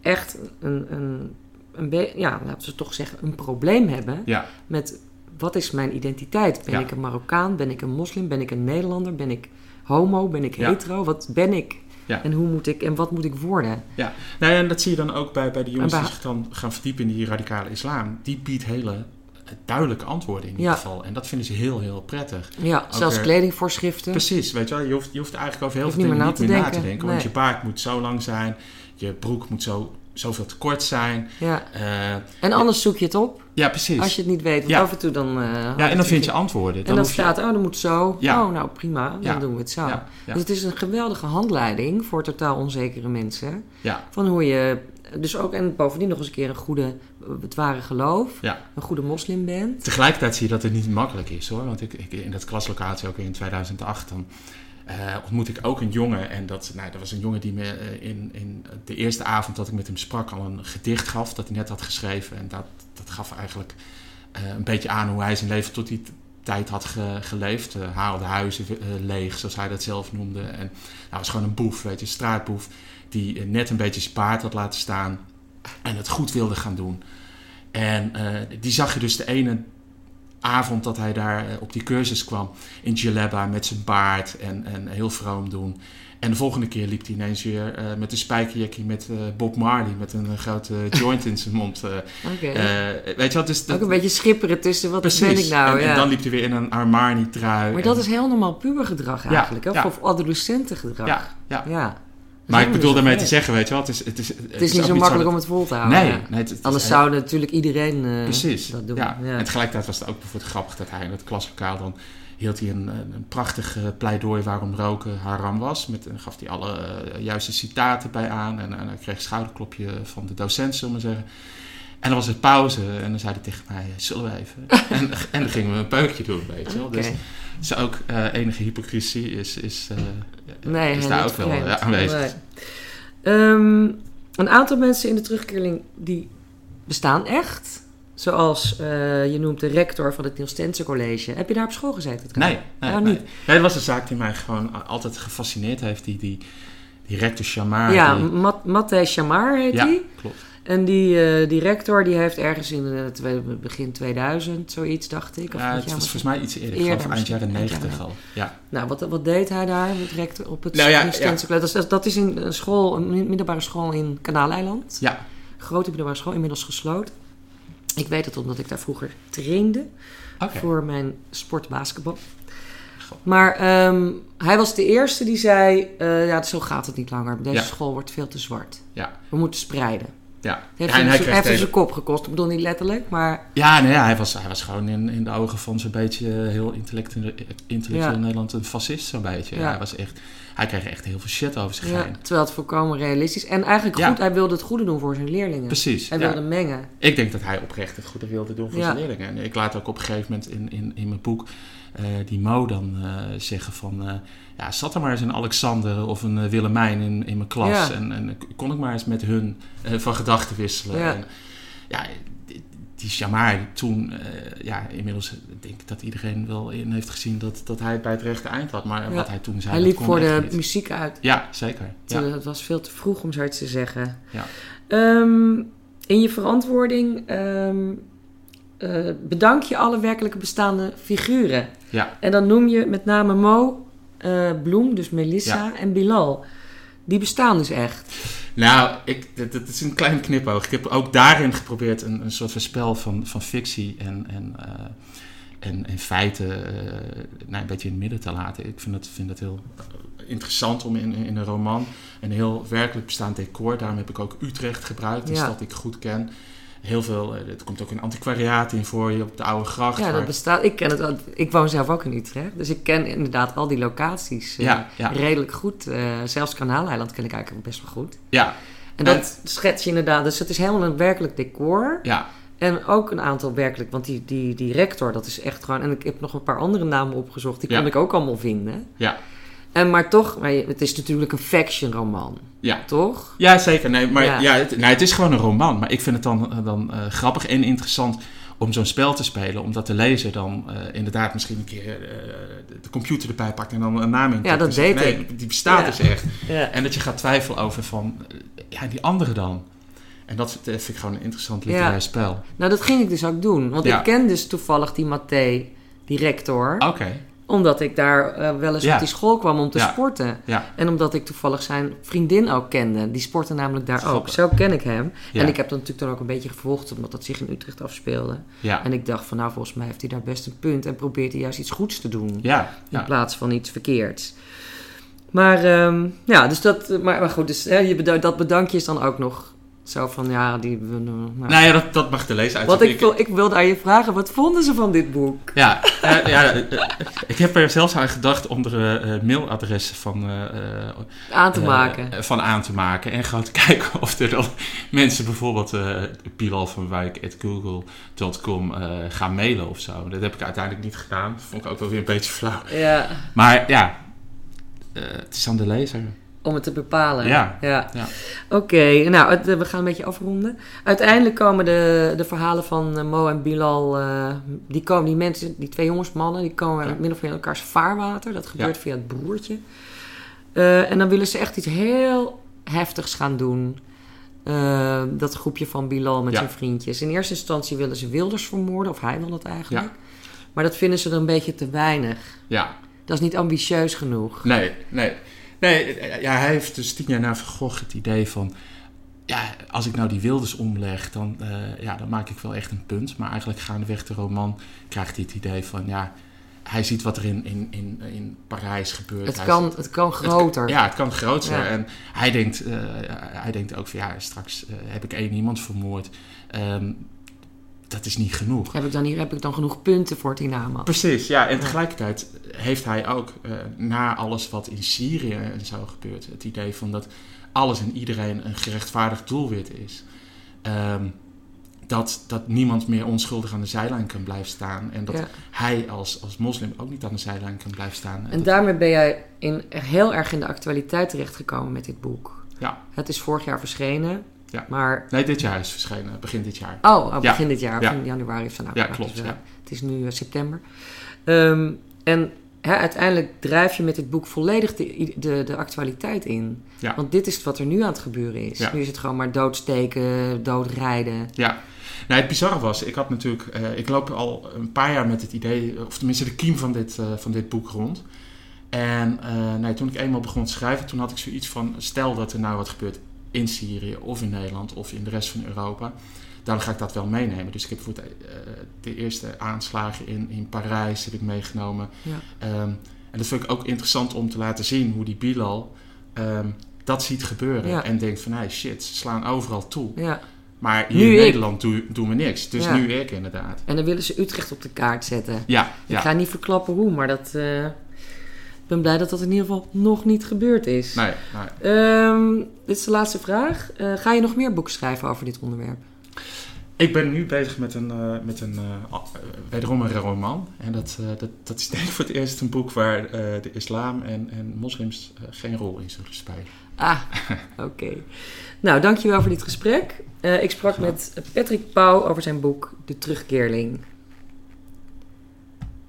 [SPEAKER 1] echt een, een, een ja, laten we toch zeggen, een probleem hebben
[SPEAKER 2] ja,
[SPEAKER 1] met wat is mijn identiteit? Ben
[SPEAKER 2] Ja.
[SPEAKER 1] ik een Marokkaan? Ben ik een moslim? Ben ik een Nederlander? Ben ik homo? Ben ik
[SPEAKER 2] Ja.
[SPEAKER 1] hetero? Wat ben ik?
[SPEAKER 2] Ja.
[SPEAKER 1] En hoe moet ik en wat moet ik worden?
[SPEAKER 2] ja. Nou ja, en dat zie je dan ook bij, bij de jongens die zich dan gaan verdiepen in die radicale islam. Die biedt hele duidelijke antwoorden in ieder
[SPEAKER 1] Ja.
[SPEAKER 2] geval. En dat vinden ze heel, heel prettig.
[SPEAKER 1] Ja, zelfs kledingvoorschriften.
[SPEAKER 2] Precies, weet je wel. Je hoeft, je hoeft eigenlijk over heel veel
[SPEAKER 1] niet
[SPEAKER 2] dingen
[SPEAKER 1] meer
[SPEAKER 2] niet
[SPEAKER 1] na
[SPEAKER 2] meer na te
[SPEAKER 1] denken.
[SPEAKER 2] Want je baard moet zo lang zijn. Je broek moet zo, zoveel te kort zijn.
[SPEAKER 1] Ja.
[SPEAKER 2] Eh,
[SPEAKER 1] En anders zoek je het op
[SPEAKER 2] ja, precies.
[SPEAKER 1] als je het niet weet. Want
[SPEAKER 2] Ja.
[SPEAKER 1] af en toe dan... eh,
[SPEAKER 2] ja, en dan vind je antwoorden.
[SPEAKER 1] En dan
[SPEAKER 2] hoef je-
[SPEAKER 1] staat, oh, dat moet zo.
[SPEAKER 2] Ja.
[SPEAKER 1] Oh, nou prima, dan doen we het zo. Dus het is een geweldige handleiding voor totaal onzekere mensen.
[SPEAKER 2] ja,
[SPEAKER 1] Van hoe je dus ook, en bovendien nog eens een keer een goede, het ware geloof,
[SPEAKER 2] ja.
[SPEAKER 1] een goede moslim bent.
[SPEAKER 2] Tegelijkertijd zie je dat het niet makkelijk is hoor. Want ik, ik, in dat klaslocatie ook in 2008, dan eh, ontmoet ik ook een jongen. En dat, nou, dat was een jongen die me eh, in, in de eerste avond dat ik met hem sprak al een gedicht gaf. Dat hij net had geschreven. En dat, dat gaf eigenlijk eh, een beetje aan hoe hij zijn leven tot die tijd had ge- geleefd. Eh, haalde huizen leeg, zoals hij dat zelf noemde. En hij was gewoon een boef, weet je, een straatboef. Die net een beetje zijn paard had laten staan. En het goed wilde gaan doen. En die zag je dus de ene avond dat hij daar eh, op die cursus kwam in Jaleba met zijn baard en, en heel vroom doen. En de volgende keer liep hij ineens weer eh, met een spijkerjackie met eh, Bob Marley met een grote joint in zijn mond.
[SPEAKER 1] Oké.
[SPEAKER 2] Eh, weet je wat? Dus dat,
[SPEAKER 1] ook een beetje schipperen tussen wat
[SPEAKER 2] precies.
[SPEAKER 1] ben ik nou.
[SPEAKER 2] en,
[SPEAKER 1] ja.
[SPEAKER 2] en dan liep hij weer in een Armani trui.
[SPEAKER 1] maar
[SPEAKER 2] en-
[SPEAKER 1] dat is heel normaal pubergedrag
[SPEAKER 2] Ja,
[SPEAKER 1] eigenlijk. hè?
[SPEAKER 2] ja.
[SPEAKER 1] Of adolescentengedrag.
[SPEAKER 2] Ja, ja. Maar ik bedoel daarmee te zeggen, weet je wel, het is, het is,
[SPEAKER 1] Het is niet zo makkelijk om het vol te houden.
[SPEAKER 2] Nee,
[SPEAKER 1] ja.
[SPEAKER 2] nee het, het is
[SPEAKER 1] Anders zou natuurlijk iedereen eh,
[SPEAKER 2] Precies.
[SPEAKER 1] dat doen.
[SPEAKER 2] Ja. En tegelijkertijd was het ook bijvoorbeeld grappig dat hij in het klaslokaal dan hield hij een, een, prachtig eh, pleidooi waarom roken haram was. Met, en gaf hij alle eh, juiste citaten bij aan. En, en hij kreeg een schouderklopje van de docent, zullen we maar zeggen. En dan was het pauze en dan zei hij tegen mij, zullen we even? <laughs> en, en dan gingen we een peukje doen, weet je wel. Dus, dus ook eh, enige hypocrisie is, is, eh,
[SPEAKER 1] Nee,
[SPEAKER 2] is daar ook wel eh, aanwezig.
[SPEAKER 1] Nee. Ehm, een aantal mensen in de terugkeerling die bestaan echt. Zoals eh, je noemt de rector van het Niels Stensen College. Heb je daar op school gezeten?
[SPEAKER 2] Nee, nee,
[SPEAKER 1] Oh,
[SPEAKER 2] nee.
[SPEAKER 1] niet?
[SPEAKER 2] Nee, dat was een zaak die mij gewoon altijd gefascineerd heeft. Die, die, die rector Shamar.
[SPEAKER 1] ja,
[SPEAKER 2] die-
[SPEAKER 1] Mat Matthijs Chamar heet
[SPEAKER 2] ja,
[SPEAKER 1] die.
[SPEAKER 2] klopt.
[SPEAKER 1] En die, eh, die rector die heeft ergens in twee- begin 2000 zoiets, dacht ik. Of
[SPEAKER 2] Ja, het was volgens mij iets eerder.
[SPEAKER 1] Eerder
[SPEAKER 2] geloof eind jaren
[SPEAKER 1] eind
[SPEAKER 2] 90
[SPEAKER 1] jaren
[SPEAKER 2] al. Ja.
[SPEAKER 1] Nou, wat, wat deed hij daar met rector op het
[SPEAKER 2] Nou ja?
[SPEAKER 1] Dat, is- dat is in een school, een middelbare school in Kanaaleiland.
[SPEAKER 2] ja,
[SPEAKER 1] grote middelbare school, inmiddels gesloten. Ik weet het omdat ik daar vroeger trainde voor mijn sport basketbal.
[SPEAKER 2] Goh.
[SPEAKER 1] Maar ehm, hij was de eerste die zei: eh, Ja, zo gaat het niet langer. Deze
[SPEAKER 2] Ja.
[SPEAKER 1] school wordt veel te zwart.
[SPEAKER 2] Ja.
[SPEAKER 1] We moeten spreiden.
[SPEAKER 2] Ja,
[SPEAKER 1] heeft,
[SPEAKER 2] Ja, en
[SPEAKER 1] hem,
[SPEAKER 2] hij
[SPEAKER 1] heeft
[SPEAKER 2] tegen-
[SPEAKER 1] zijn kop gekost. Ik bedoel niet letterlijk, maar
[SPEAKER 2] ja, nee, ja, hij, was, hij was gewoon in, in de ogen van zo'n beetje heel intellectueel, intellectueel
[SPEAKER 1] Ja.
[SPEAKER 2] Nederland een fascist, zo'n beetje.
[SPEAKER 1] Ja.
[SPEAKER 2] Hij, was echt, hij kreeg echt heel veel shit over zich
[SPEAKER 1] ja,
[SPEAKER 2] heen.
[SPEAKER 1] terwijl het volkomen realistisch En eigenlijk goed, hij wilde het goede doen voor zijn leerlingen.
[SPEAKER 2] Precies.
[SPEAKER 1] Hij wilde mengen.
[SPEAKER 2] Ik denk dat hij oprecht het goede wilde doen voor zijn leerlingen. En ik laat ook op een gegeven moment in, in, in mijn boek eh, die Mo dan eh, zeggen van... eh, ja, zat er maar eens een Alexander of een eh, Willemijn in, in mijn klas.
[SPEAKER 1] Ja.
[SPEAKER 2] En, en kon ik maar eens met hun eh, van gedachten wisselen.
[SPEAKER 1] Ja.
[SPEAKER 2] En, ja, die, Shamar toen... eh, ja, inmiddels denk ik dat iedereen wel in heeft gezien dat, dat hij het bij het rechte eind had. Maar
[SPEAKER 1] Ja.
[SPEAKER 2] wat hij toen zei,
[SPEAKER 1] hij liep voor de
[SPEAKER 2] niet.
[SPEAKER 1] muziek uit.
[SPEAKER 2] Ja, zeker. Ja.
[SPEAKER 1] Het was veel te vroeg om zoiets te zeggen.
[SPEAKER 2] Ja.
[SPEAKER 1] Ehm, in je verantwoording ehm, eh, bedank je alle werkelijke bestaande figuren.
[SPEAKER 2] Ja.
[SPEAKER 1] En dan noem je met name Mo, eh, Bloem, dus Melissa en Bilal. Die bestaan dus echt.
[SPEAKER 2] Nou, ik, dat, is een klein knipoog. Ik heb ook daarin geprobeerd een, een soort van spel van, van fictie en, en, uh, en, en feiten uh, nou, een beetje in het midden te laten. Ik vind dat, vind dat heel interessant om in, in een roman een heel werkelijk bestaand decor. Daarom heb ik ook Utrecht gebruikt, een ja. stad die ik goed ken heel veel, er eh, komt ook een antiquariaat in voor je op de oude gracht.
[SPEAKER 1] Ja, dat bestaat. Ik ken het. Ik woon zelf ook in Utrecht, dus ik ken inderdaad al die locaties uh, ja, redelijk goed. Uh, zelfs Kanaaleiland ken ik eigenlijk best wel goed.
[SPEAKER 2] Ja.
[SPEAKER 1] En dat schets je inderdaad. Dus het is helemaal een werkelijk decor.
[SPEAKER 2] Ja.
[SPEAKER 1] En ook een aantal werkelijk, want die, die, die rector, dat is echt gewoon. En ik heb nog een paar andere namen opgezocht, die kon ik ook allemaal vinden.
[SPEAKER 2] Ja.
[SPEAKER 1] En maar toch, maar het is natuurlijk een fiction roman.
[SPEAKER 2] Ja.
[SPEAKER 1] Toch?
[SPEAKER 2] Ja, zeker. Nee, maar ja. het, nou, het is gewoon een roman. Maar ik vind het dan, eh, dan uh, grappig en interessant om zo'n spel te spelen. Omdat de lezer dan uh, inderdaad misschien een keer uh, de computer erbij pakt en dan een naam in.
[SPEAKER 1] Ja, dat
[SPEAKER 2] weet
[SPEAKER 1] nee,
[SPEAKER 2] ik. Die bestaat ja. dus echt. Ja. En dat je gaat twijfelen over van, ja, die andere dan. En dat vind ik gewoon een interessant literair spel.
[SPEAKER 1] Nou, dat ging ik dus ook doen. Want ik ken dus toevallig die Mathé, die rector.
[SPEAKER 2] Oké
[SPEAKER 1] omdat ik daar uh, wel eens
[SPEAKER 2] ja.
[SPEAKER 1] op die school kwam om te
[SPEAKER 2] ja.
[SPEAKER 1] sporten.
[SPEAKER 2] Ja.
[SPEAKER 1] En omdat ik toevallig zijn vriendin ook kende. Die sportte namelijk daar ook. Zo ken ik hem. En ik heb dat natuurlijk dan ook een beetje gevolgd, omdat dat zich in Utrecht afspeelde. En ik dacht van nou, volgens mij heeft hij daar best een punt. En probeert hij juist iets goeds te doen. In plaats van iets verkeerds. Maar um, ja, dus dat, maar, maar goed, dus, hè, je bedank, dat bedankje is dan ook nog zo van, ja, die...
[SPEAKER 2] Nou, nou ja, dat, dat mag de lezer uit.
[SPEAKER 1] Wat ik, ik, ik wilde aan je vragen, wat vonden ze van dit boek?
[SPEAKER 2] Ja, uh, ja ik heb er zelfs aan gedacht om er uh, mailadressen van...
[SPEAKER 1] Aan te maken.
[SPEAKER 2] van aan te maken. En gewoon te <laughs> kijken of er dan mensen bijvoorbeeld uh, Pilal van Wijk at google.com gaan mailen of zo. Dat heb ik uiteindelijk niet gedaan. Dat vond ik ook wel weer een beetje flauw.
[SPEAKER 1] Ja.
[SPEAKER 2] Maar ja, het is aan de lezer
[SPEAKER 1] om het te bepalen.
[SPEAKER 2] Ja.
[SPEAKER 1] ja. Oké, nou, we gaan een beetje afronden. Uiteindelijk komen de, de verhalen van Mo en Bilal, uh, die komen, die mensen, die twee jongens, mannen, die komen ja. min of meer in elkaars vaarwater. Dat gebeurt via het broertje. Uh, en dan willen ze echt iets heel heftigs gaan doen. Uh, dat groepje van Bilal met zijn vriendjes. In eerste instantie willen ze Wilders vermoorden, of hij wil dat eigenlijk. Maar dat vinden ze er een beetje te weinig.
[SPEAKER 2] Ja.
[SPEAKER 1] Dat is niet ambitieus genoeg.
[SPEAKER 2] Nee, nee. Nee, ja, hij heeft dus tien jaar na Van het idee van... Ja, als ik nou die Wilders omleg, dan, uh, ja, dan maak ik wel echt een punt. Maar eigenlijk gaandeweg de roman krijgt hij het idee van... Ja, hij ziet wat er in, in, in, in Parijs gebeurt.
[SPEAKER 1] Het, kan, het kan groter.
[SPEAKER 2] Het, ja, het kan groter. Ja. En hij denkt, uh, hij denkt ook van ja, straks uh, heb ik één iemand vermoord. Um, dat is niet genoeg.
[SPEAKER 1] Heb ik dan, hier, heb ik dan genoeg punten voor naam?
[SPEAKER 2] Precies, ja. En tegelijkertijd heeft hij ook, uh, na alles wat in Syrië en zo gebeurt, het idee van dat alles en iedereen een gerechtvaardigd doelwit is. Um, dat, dat niemand meer onschuldig aan de zijlijn kan blijven staan. En dat ja. hij als, als moslim ook niet aan de zijlijn kan blijven staan.
[SPEAKER 1] En, daarmee ben jij in, heel erg in de actualiteit terechtgekomen met dit boek.
[SPEAKER 2] Ja.
[SPEAKER 1] Het is vorig jaar verschenen.
[SPEAKER 2] Ja.
[SPEAKER 1] Maar...
[SPEAKER 2] Nee, dit jaar is verschenen. Begin dit jaar.
[SPEAKER 1] Oh, oh begin ja. dit jaar. Ja. januari zo. Nou,
[SPEAKER 2] ja, klopt.
[SPEAKER 1] Dus,
[SPEAKER 2] uh, ja.
[SPEAKER 1] Het is nu uh, september. Um, en hè, uiteindelijk drijf je met dit boek volledig de, de, de actualiteit in.
[SPEAKER 2] Ja.
[SPEAKER 1] Want dit is wat er nu aan het gebeuren is.
[SPEAKER 2] Ja.
[SPEAKER 1] Nu is het gewoon maar doodsteken, doodrijden.
[SPEAKER 2] Ja. Nou, het bizarre was, ik had natuurlijk, uh, ik loop al een paar jaar met het idee, of tenminste de kiem van dit, van dit boek rond. En uh, nee, toen ik eenmaal begon te schrijven, toen had ik zoiets van, stel dat er nou wat gebeurt in Syrië of in Nederland of in de rest van Europa, dan ga ik dat wel meenemen. Dus ik heb voor de, de eerste aanslagen in, in Parijs heb ik meegenomen.
[SPEAKER 1] Ja.
[SPEAKER 2] Um, en dat vind ik ook interessant om te laten zien hoe die Bilal um, dat ziet gebeuren.
[SPEAKER 1] Ja.
[SPEAKER 2] En denkt van, hey, shit, ze slaan overal toe.
[SPEAKER 1] Ja.
[SPEAKER 2] Maar hier
[SPEAKER 1] Nu
[SPEAKER 2] in
[SPEAKER 1] ik.
[SPEAKER 2] Nederland doen, doen we niks. Dus nu ik inderdaad.
[SPEAKER 1] En dan willen ze Utrecht op de kaart zetten.
[SPEAKER 2] Ja, ja.
[SPEAKER 1] Ik ga niet verklappen hoe, maar dat, uh, ik ben blij dat dat in ieder geval nog niet gebeurd is.
[SPEAKER 2] Nee, nee.
[SPEAKER 1] Um, dit is de laatste vraag. Uh, ga je nog meer boeken schrijven over dit onderwerp?
[SPEAKER 2] Ik ben nu bezig met een, uh, met een uh, wederom een roman. En dat, dat, dat is <laughs> denk ik voor het eerst een boek waar de islam en, en moslims geen rol in zullen spelen.
[SPEAKER 1] Ah, <laughs> oké. Okay. Nou, dankjewel voor dit gesprek. ik sprak met Patrick Pauw over zijn boek De Terugkeerling.